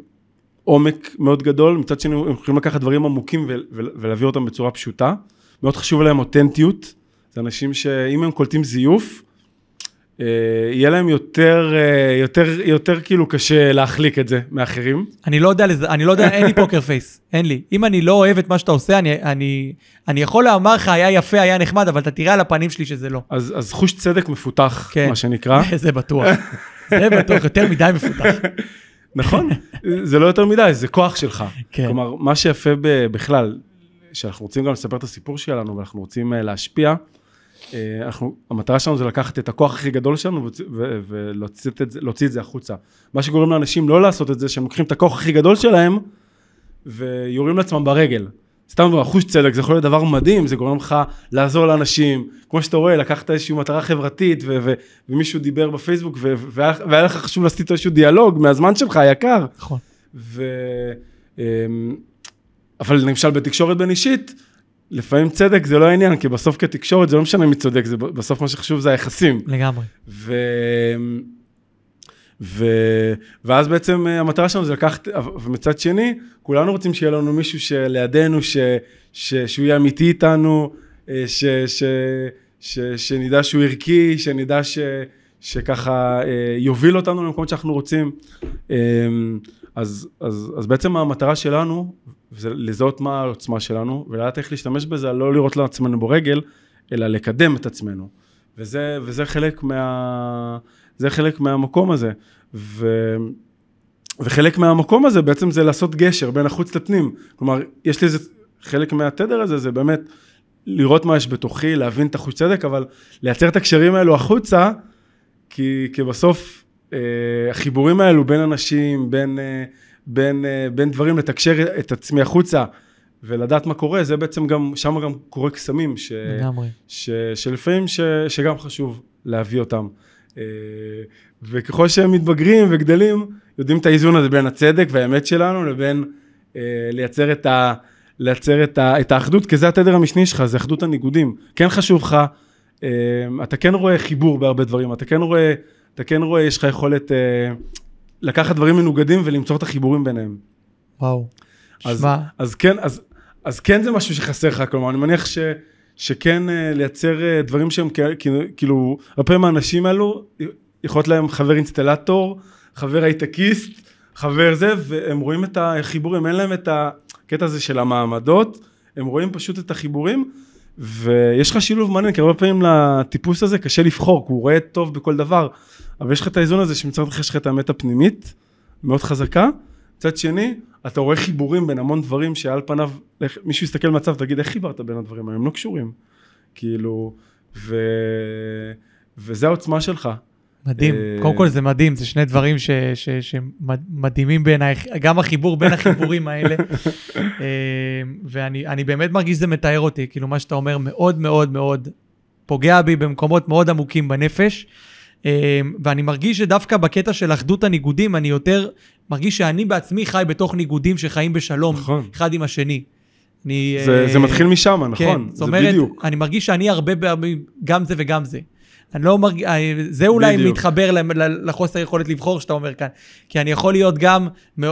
Speaker 1: עומק מאוד גדול, מצד שני הם יכולים לקחת דברים עמוקים ו... ולהביא אותם בצורה פשוטה. מאוד חשוב להם אותנטיות. זה אנשים שאם הם קולטים זיוף, יהיה להם יותר, אה, יותר, יותר כאילו קשה להחליק את זה מאחרים.
Speaker 2: אני לא יודע, אני לא יודע, אין לי פוקר פייס, אין לי. אם אני לא אוהב את מה שאתה עושה, אני, אני, אני יכול לומר לך, היה יפה, היה נחמד, אבל אתה תראה על הפנים שלי שזה לא.
Speaker 1: אז, אז חוש צדק מפותח, כן. מה שנקרא.
Speaker 2: זה בטוח. זה בטוח, יותר מדי מפותח.
Speaker 1: נכון, זה לא יותר מדי, זה כוח שלך. כן. כלומר, מה שיפה בכלל, שאנחנו רוצים גם לספר את הסיפור שלנו, ואנחנו רוצים אה, להשפיע, אה, אנחנו, המטרה שלנו זה לקחת את הכוח הכי גדול שלנו ולהוציא את, זה, את זה החוצה. מה שגורם לאנשים לא לעשות את זה, שהם לוקחים את הכוח הכי גדול שלהם ויורים לעצמם ברגל. סתם אחוש צדק, זה יכול להיות דבר מדהים, זה גורם לך לעזור לאנשים. כמו שאתה רואה, לקחת איזושהי מטרה חברתית ו- ו- ומישהו דיבר בפייסבוק ו- והיה, והיה לך חשוב לעשות איזשהו דיאלוג מהזמן שלך היקר.
Speaker 2: נכון.
Speaker 1: ו- אמ, אבל למשל בתקשורת בין אישית, לפעמים צדק זה לא העניין, כי בסוף כתקשורת זה לא משנה מי צודק, זה בסוף מה שחשוב זה היחסים.
Speaker 2: לגמרי.
Speaker 1: ו... ו... ואז בעצם אה, המטרה שלנו זה לקחת, ומצד שני, כולנו רוצים שיהיה לנו מישהו שלידינו, ש... ש... שהוא יהיה אמיתי איתנו, אה, ש... ש... ש... שנדע שהוא ערכי, שנדע ש... שככה אה, יוביל אותנו למקומות שאנחנו רוצים. אז, אז, אז בעצם המטרה שלנו, לזהות מה העוצמה שלנו, ולדעת איך להשתמש בזה, לא לראות לעצמנו ברגל, אלא לקדם את עצמנו. וזה, וזה חלק מה... חלק מהמקום הזה. ו... וחלק מהמקום הזה בעצם זה לעשות גשר בין החוץ לפנים. כלומר, יש לי איזה, חלק מהתדר הזה זה באמת לראות מה יש בתוכי, להבין את החוץ צדק, אבל לייצר את הקשרים האלו החוצה, כי, כי בסוף אה, החיבורים האלו בין אנשים, בין... אה, בין, אה, בין דברים, לתקשר את עצמי החוצה ולדעת מה קורה, זה בעצם גם, שם גם קורה קסמים, ש, ש, שלפעמים ש, שגם חשוב להביא אותם. אה, וככל שהם מתבגרים וגדלים, יודעים את האיזון הזה בין הצדק והאמת שלנו לבין אה, לייצר את ה... לייצר את, ה, את האחדות, כי זה התדר המשני שלך, זה אחדות הניגודים. כן חשוב לך, אתה כן רואה חיבור בהרבה דברים, אתה כן רואה, אתה כן רואה, יש לך יכולת לקחת דברים מנוגדים ולמצוא את החיבורים ביניהם.
Speaker 2: וואו.
Speaker 1: אז, אז כן, אז, אז כן זה משהו שחסר לך, כלומר, אני מניח ש... שכן אה, לייצר אה, דברים שהם כאילו, הרבה פעמים האנשים האלו, יכול להיות להם חבר אינסטלטור, חבר הייטקיסט, חבר זה, והם רואים את החיבורים, אין להם את הקטע הזה של המעמדות, הם רואים פשוט את החיבורים, ויש לך שילוב מעניין, כי הרבה פעמים לטיפוס הזה קשה לבחור, כי הוא רואה טוב בכל דבר, אבל יש לך את האיזון הזה שמצד אחד יש לך את האמת הפנימית, מאוד חזקה, מצד שני, אתה רואה חיבורים בין המון דברים שעל פניו, מישהו יסתכל במצב, תגיד, איך חיברת בין הדברים האלה? הם לא קשורים. כאילו, ו... וזה העוצמה שלך.
Speaker 2: מדהים, אה, קודם כל זה מדהים, זה שני דברים שמדהימים בעיניי, גם החיבור בין החיבורים האלה. אה, ואני באמת מרגיש שזה מתאר אותי, כאילו מה שאתה אומר מאוד מאוד מאוד פוגע בי במקומות מאוד עמוקים בנפש. אה, ואני מרגיש שדווקא בקטע של אחדות הניגודים, אני יותר מרגיש שאני בעצמי חי בתוך ניגודים שחיים בשלום, נכון. אחד עם השני.
Speaker 1: אני, זה, uh, זה מתחיל משם, נכון? כן,
Speaker 2: זאת אומרת, בדיוק. אני מרגיש שאני הרבה פעמים גם זה וגם זה. אני לא מרגיש, אה, זה אולי בדיוק. מתחבר לחוסר יכולת לבחור שאתה אומר כאן. כי אני יכול להיות גם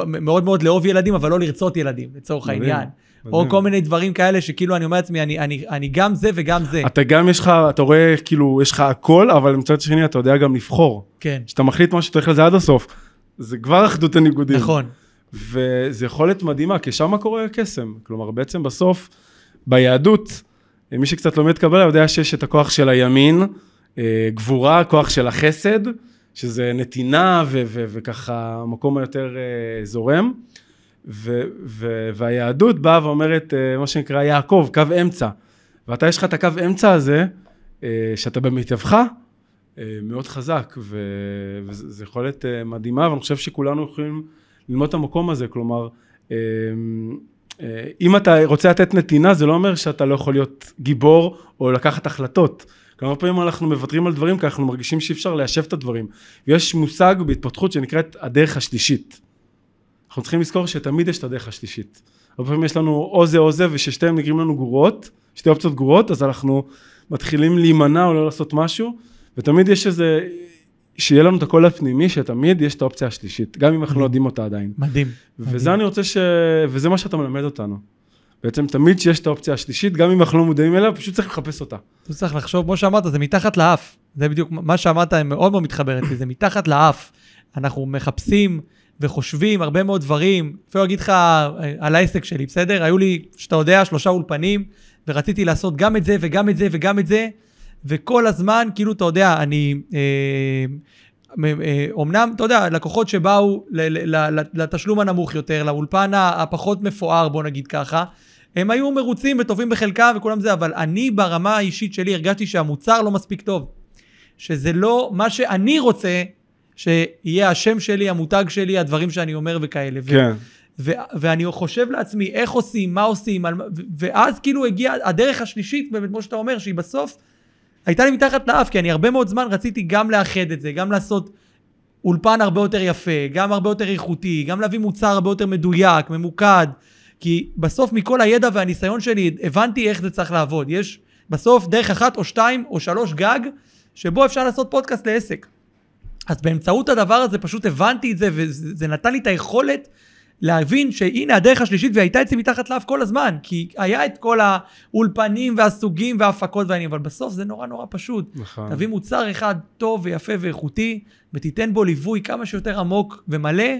Speaker 2: מאוד מאוד לאהוב ילדים, אבל לא לרצות ילדים, לצורך העניין. או כל מיני דברים כאלה שכאילו אני אומר לעצמי, אני, אני, אני גם זה וגם זה.
Speaker 1: אתה גם יש לך, אתה רואה כאילו, יש לך הכל, אבל מצד שני אתה יודע גם לבחור.
Speaker 2: כן.
Speaker 1: כשאתה מחליט משהו, אתה הולך לזה עד הסוף. זה כבר אחדות הניגודים.
Speaker 2: נכון.
Speaker 1: וזה יכולת מדהימה, כי שם קורה הקסם. כלומר, בעצם בסוף, ביהדות, מי שקצת לומד קבלה יודע שיש את הכוח של הימין, אה, גבורה, כוח של החסד, שזה נתינה ו- ו- וככה המקום היותר אה, זורם. ו- ו- והיהדות באה ואומרת, אה, מה שנקרא יעקב, קו אמצע. ואתה יש לך את הקו אמצע הזה, שאתה במתייווך, מאוד חזק, ו- וזו יכולת מדהימה, ואני חושב שכולנו יכולים ללמוד את המקום הזה, כלומר, אם אתה רוצה לתת נתינה, זה לא אומר שאתה לא יכול להיות גיבור או לקחת החלטות. כמה פעמים אנחנו מוותרים על דברים כי אנחנו מרגישים שאי אפשר ליישב את הדברים. יש מושג בהתפתחות שנקראת הדרך השלישית. אנחנו צריכים לזכור שתמיד יש את הדרך השלישית. הרבה פעמים יש לנו או זה או זה וששתיהם נגרים לנו גרועות, שתי אופציות גרועות, אז אנחנו מתחילים להימנע או לא לעשות משהו, ותמיד יש איזה, שיהיה לנו את הקול הפנימי, שתמיד יש את האופציה השלישית, גם אם אנחנו לא יודעים אותה עדיין.
Speaker 2: מדהים.
Speaker 1: וזה
Speaker 2: מדהים.
Speaker 1: אני רוצה ש... וזה מה שאתה מלמד אותנו. בעצם תמיד שיש את האופציה השלישית, גם אם אנחנו לא מודעים אליה, פשוט צריך לחפש אותה.
Speaker 2: אתה צריך לחשוב, כמו שאמרת, זה מתחת לאף. זה בדיוק מה שאמרת, מאוד מאוד מתחברת לי, זה מתחת לאף. אנחנו מחפשים וחושבים הרבה מאוד דברים. אפילו אגיד לך אה, על העסק שלי, בסדר? היו לי, שאתה יודע, שלושה אולפנים, ורציתי לעשות גם את זה וגם את זה וגם את זה, וכל הזמן, כאילו, אתה יודע, אני... אומנם, אה, אתה יודע, לקוחות שבאו לתשלום הנמוך יותר, לאולפן הפחות מפואר, בוא נגיד ככה, הם היו מרוצים וטובים בחלקם וכולם זה, אבל אני ברמה האישית שלי הרגשתי שהמוצר לא מספיק טוב. שזה לא מה שאני רוצה שיהיה השם שלי, המותג שלי, הדברים שאני אומר וכאלה.
Speaker 1: כן.
Speaker 2: ו- ואני חושב לעצמי איך עושים, מה עושים, על- ו- ואז כאילו הגיעה הדרך השלישית, באמת, כמו שאתה אומר, שהיא בסוף הייתה לי מתחת לאף, כי אני הרבה מאוד זמן רציתי גם לאחד את זה, גם לעשות אולפן הרבה יותר יפה, גם הרבה יותר איכותי, גם להביא מוצר הרבה יותר מדויק, ממוקד. כי בסוף מכל הידע והניסיון שלי הבנתי איך זה צריך לעבוד. יש בסוף דרך אחת או שתיים או שלוש גג, שבו אפשר לעשות פודקאסט לעסק. אז באמצעות הדבר הזה פשוט הבנתי את זה, וזה נתן לי את היכולת להבין שהנה הדרך השלישית והייתה אצלי מתחת לאף כל הזמן, כי היה את כל האולפנים והסוגים וההפקות והעניינים, אבל בסוף זה נורא נורא פשוט. נכון. תביא מוצר אחד טוב ויפה ואיכותי, ותיתן בו ליווי כמה שיותר עמוק ומלא,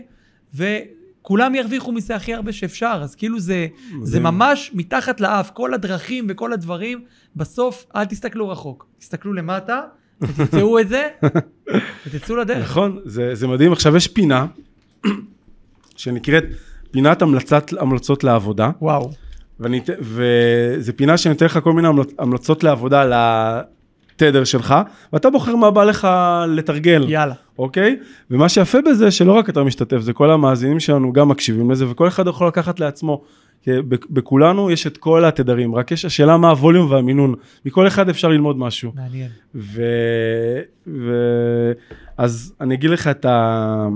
Speaker 2: וכולם ירוויחו מזה הכי הרבה שאפשר. אז כאילו זה, זה ממש מתחת לאף, כל הדרכים וכל הדברים, בסוף אל תסתכלו רחוק, תסתכלו למטה. ותמצאו את זה, ותצאו לדרך.
Speaker 1: נכון, זה, זה מדהים. עכשיו יש פינה שנקראת פינת המלצת, המלצות לעבודה.
Speaker 2: וואו.
Speaker 1: ואני, וזה פינה שאני אתן לך כל מיני המלצות לעבודה לתדר שלך, ואתה בוחר מה בא לך לתרגל.
Speaker 2: יאללה.
Speaker 1: אוקיי? ומה שיפה בזה, שלא רק אתה משתתף, זה כל המאזינים שלנו גם מקשיבים לזה, וכל אחד יכול לקחת לעצמו. בכולנו יש את כל התדרים, רק יש השאלה מה הווליום והמינון. מכל אחד אפשר ללמוד משהו.
Speaker 2: מעניין.
Speaker 1: ו... ו... אז אני אגיד לך את ה...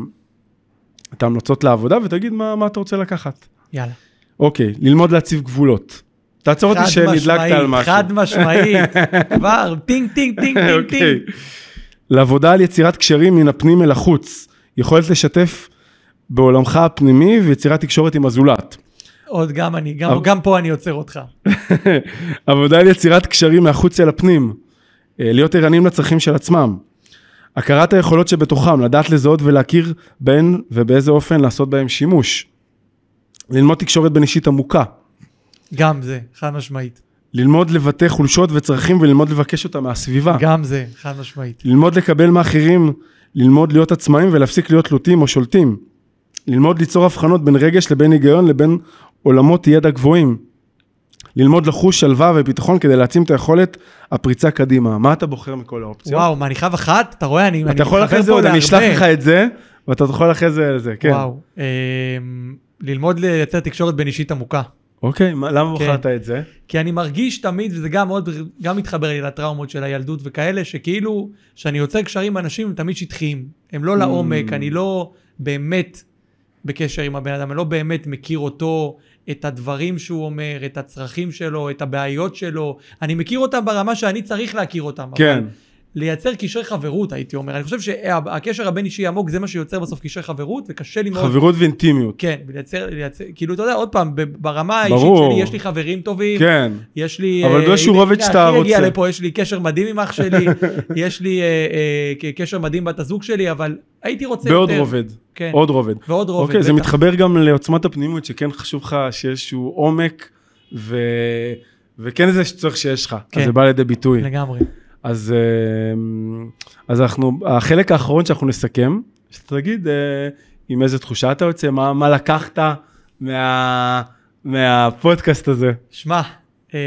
Speaker 1: את ההמלצות לעבודה ותגיד מה, מה אתה רוצה לקחת.
Speaker 2: יאללה.
Speaker 1: אוקיי, ללמוד להציב גבולות. תעצור אותי שנדלקת על משהו.
Speaker 2: חד משמעית, כבר, טינג, טינג, טינג, טינג, אוקיי. טינג.
Speaker 1: לעבודה על יצירת קשרים מן הפנים אל החוץ. יכולת לשתף בעולמך הפנימי ויצירת תקשורת עם הזולת.
Speaker 2: עוד גם אני, גם, אבל... גם פה אני עוצר אותך.
Speaker 1: עבודה על יצירת קשרים מהחוץ אל הפנים. אה, להיות ערניים לצרכים של עצמם. הכרת היכולות שבתוכם, לדעת לזהות ולהכיר בהן ובאיזה אופן לעשות בהן שימוש. ללמוד תקשורת בין אישית עמוקה.
Speaker 2: גם זה, חד משמעית.
Speaker 1: ללמוד לבטא חולשות וצרכים וללמוד לבקש אותם מהסביבה.
Speaker 2: גם זה, חד משמעית.
Speaker 1: ללמוד לקבל מאחרים, ללמוד להיות עצמאים ולהפסיק להיות תלותים או שולטים. ללמוד ליצור הבחנות בין רגש לבין היגיון לבין עולמות ידע גבוהים. ללמוד לחוש שלווה וביטחון כדי להעצים את היכולת הפריצה קדימה. מה אתה בוחר מכל האופציות?
Speaker 2: וואו, מה, אני חייב אחת? אתה רואה, אני,
Speaker 1: אתה יכול אחרי זה עוד, אני אשלח לך את זה, ואתה יכול אחרי זה, זה, כן.
Speaker 2: וואו, אה, ללמוד לייצר תקשורת בין אישית עמוקה.
Speaker 1: אוקיי, מה, למה כן. בחרת את זה?
Speaker 2: כי אני מרגיש תמיד, וזה גם מאוד, גם מתחבר לי לטראומות של הילדות וכאלה, שכאילו, כשאני יוצר קשרים עם אנשים הם תמיד שטחיים. הם לא לעומק, mm. אני לא באמת בקשר עם הבן אדם, אני לא באמת מכיר אותו, את הדברים שהוא אומר, את הצרכים שלו, את הבעיות שלו. אני מכיר אותם ברמה שאני צריך להכיר אותם.
Speaker 1: כן. אבל
Speaker 2: לייצר קשרי חברות, הייתי אומר. אני חושב שהקשר הבין-אישי עמוק זה מה שיוצר בסוף קשרי חברות, וקשה לי מאוד...
Speaker 1: חברות ואינטימיות.
Speaker 2: כן, לייצר, לייצר, כאילו, אתה יודע, עוד פעם, ברמה האישית. שלי, יש לי חברים טובים.
Speaker 1: כן.
Speaker 2: יש לי...
Speaker 1: אבל באיזשהו אה, רובד שאתה רוצה.
Speaker 2: הגיע לפה, יש לי קשר מדהים עם אח שלי, יש לי אה, אה, קשר מדהים בת הזוג שלי, אבל הייתי רוצה
Speaker 1: בעוד יותר. רובד.
Speaker 2: כן.
Speaker 1: עוד רובד.
Speaker 2: ועוד רובד.
Speaker 1: אוקיי. זה מתחבר גם לעוצמת הפנימיות, שכן חשוב לך שיש איזשהו עומק, ו... וכן זה שצריך שיש לך. כן. אז זה בא לידי ביטוי.
Speaker 2: לגמרי.
Speaker 1: אז, אה, אז אנחנו, החלק האחרון שאנחנו נסכם, שתגיד אה, עם איזה תחושה אתה יוצא, מה, מה לקחת מה, מהפודקאסט הזה.
Speaker 2: שמע, אה,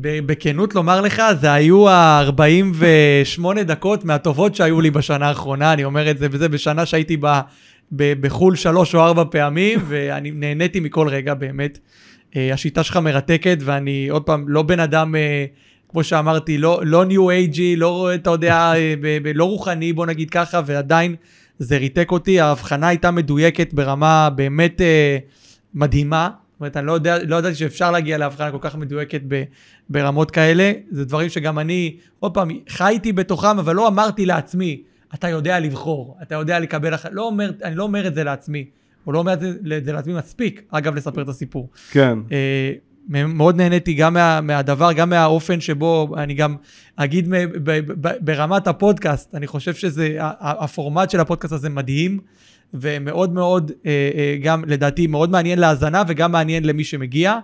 Speaker 2: בכנות לומר לך, זה היו ה-48 דקות מהטובות שהיו לי בשנה האחרונה, אני אומר את זה, וזה בשנה שהייתי ב, ב, בחו"ל שלוש או ארבע פעמים, ואני נהניתי מכל רגע באמת. השיטה שלך מרתקת, ואני עוד פעם, לא בן אדם... כמו שאמרתי, לא, לא ניו אייג'י, לא, אתה יודע, ב, ב, לא רוחני, בוא נגיד ככה, ועדיין זה ריתק אותי. ההבחנה הייתה מדויקת ברמה באמת אה, מדהימה. זאת אומרת, אני לא, יודע, לא ידעתי שאפשר להגיע להבחנה כל כך מדויקת ב, ברמות כאלה. זה דברים שגם אני, עוד פעם, חייתי בתוכם, אבל לא אמרתי לעצמי, אתה יודע לבחור, אתה יודע לקבל אחת, לא אומר, אני לא אומר את זה לעצמי. או לא אומר את זה, את זה לעצמי מספיק, אגב, לספר את הסיפור.
Speaker 1: כן.
Speaker 2: אה, מאוד נהניתי גם מה, מהדבר, גם מהאופן שבו, אני גם אגיד ב, ב, ב, ברמת הפודקאסט, אני חושב שזה, הפורמט של הפודקאסט הזה מדהים, ומאוד מאוד, אה, אה, גם לדעתי מאוד מעניין להאזנה וגם מעניין למי שמגיע,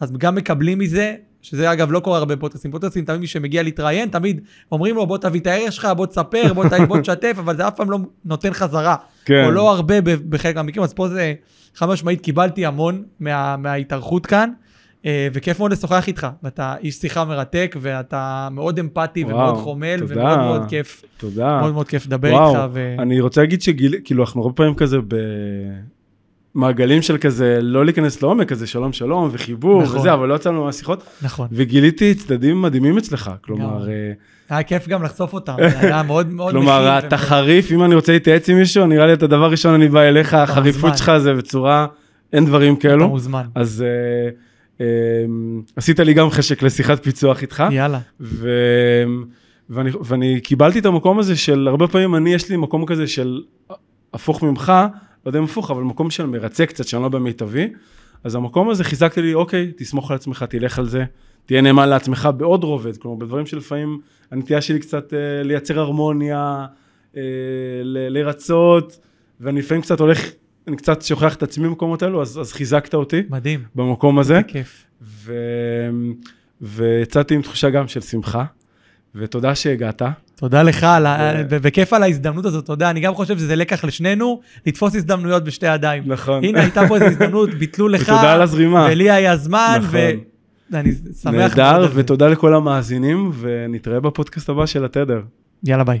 Speaker 2: אז גם מקבלים מזה, שזה אגב לא קורה הרבה פודקאסטים, פודקאסטים תמיד מי שמגיע להתראיין, תמיד אומרים לו בוא תביא את הערך שלך, בוא תספר, בוא, בוא תשתף, אבל זה אף פעם לא נותן חזרה, כן. או לא הרבה בחלק מהמקרים, אז פה זה חד משמעית קיבלתי המון מה, מההתארכות כאן. אה, וכיף מאוד לשוחח איתך, ואתה איש שיחה מרתק, ואתה מאוד אמפתי וואו, ומאוד חומל, תודה, ומאוד מאוד כיף.
Speaker 1: תודה.
Speaker 2: מאוד מאוד כיף לדבר וואו, איתך. ו...
Speaker 1: אני רוצה להגיד שגיל, כאילו, אנחנו הרבה פעמים כזה במעגלים של כזה, לא להיכנס לעומק, כזה שלום שלום וחיבור נכון. וזה, אבל לא יצאנו מהשיחות.
Speaker 2: נכון.
Speaker 1: וגיליתי צדדים מדהימים אצלך, כלומר... אה,
Speaker 2: היה כיף גם לחשוף אותם, היה מאוד מאוד.
Speaker 1: כלומר, אתה חריף, אם אני רוצה להתייעץ עם מישהו, נראה לי את הדבר הראשון אני בא אליך, החריפות שלך זה בצורה, אין דברים כאלו. אתה
Speaker 2: מוזמן.
Speaker 1: אז... Uh, עשית לי גם חשק לשיחת פיצוח איתך.
Speaker 2: יאללה.
Speaker 1: ו... ואני, ואני קיבלתי את המקום הזה של, הרבה פעמים אני, יש לי מקום כזה של הפוך ממך, לא יודע אם הפוך, אבל מקום של מרצה קצת, שאני לא במיטבי. אז המקום הזה חיזקתי לי, אוקיי, תסמוך על עצמך, תלך על זה, תהיה נאמן לעצמך בעוד רובד. כלומר, בדברים שלפעמים הנטייה שלי קצת אה, לייצר הרמוניה, אה, לרצות, ואני לפעמים קצת הולך אני קצת שוכח את עצמי במקומות האלו, אז, אז חיזקת אותי.
Speaker 2: מדהים.
Speaker 1: במקום הזה.
Speaker 2: זה כיף.
Speaker 1: ו... ויצאתי עם תחושה גם של שמחה, ותודה שהגעת.
Speaker 2: תודה לך, ו... וכיף על ההזדמנות הזאת, יודע, אני גם חושב שזה לקח לשנינו, לתפוס הזדמנויות בשתי ידיים.
Speaker 1: נכון.
Speaker 2: הנה, הייתה פה איזו הזדמנות, ביטלו לך.
Speaker 1: ותודה על הזרימה.
Speaker 2: ולי היה זמן, נכון. ואני שמח.
Speaker 1: נהדר, ותודה לכל המאזינים, ונתראה בפודקאסט הבא של התדר.
Speaker 2: יאללה, ביי.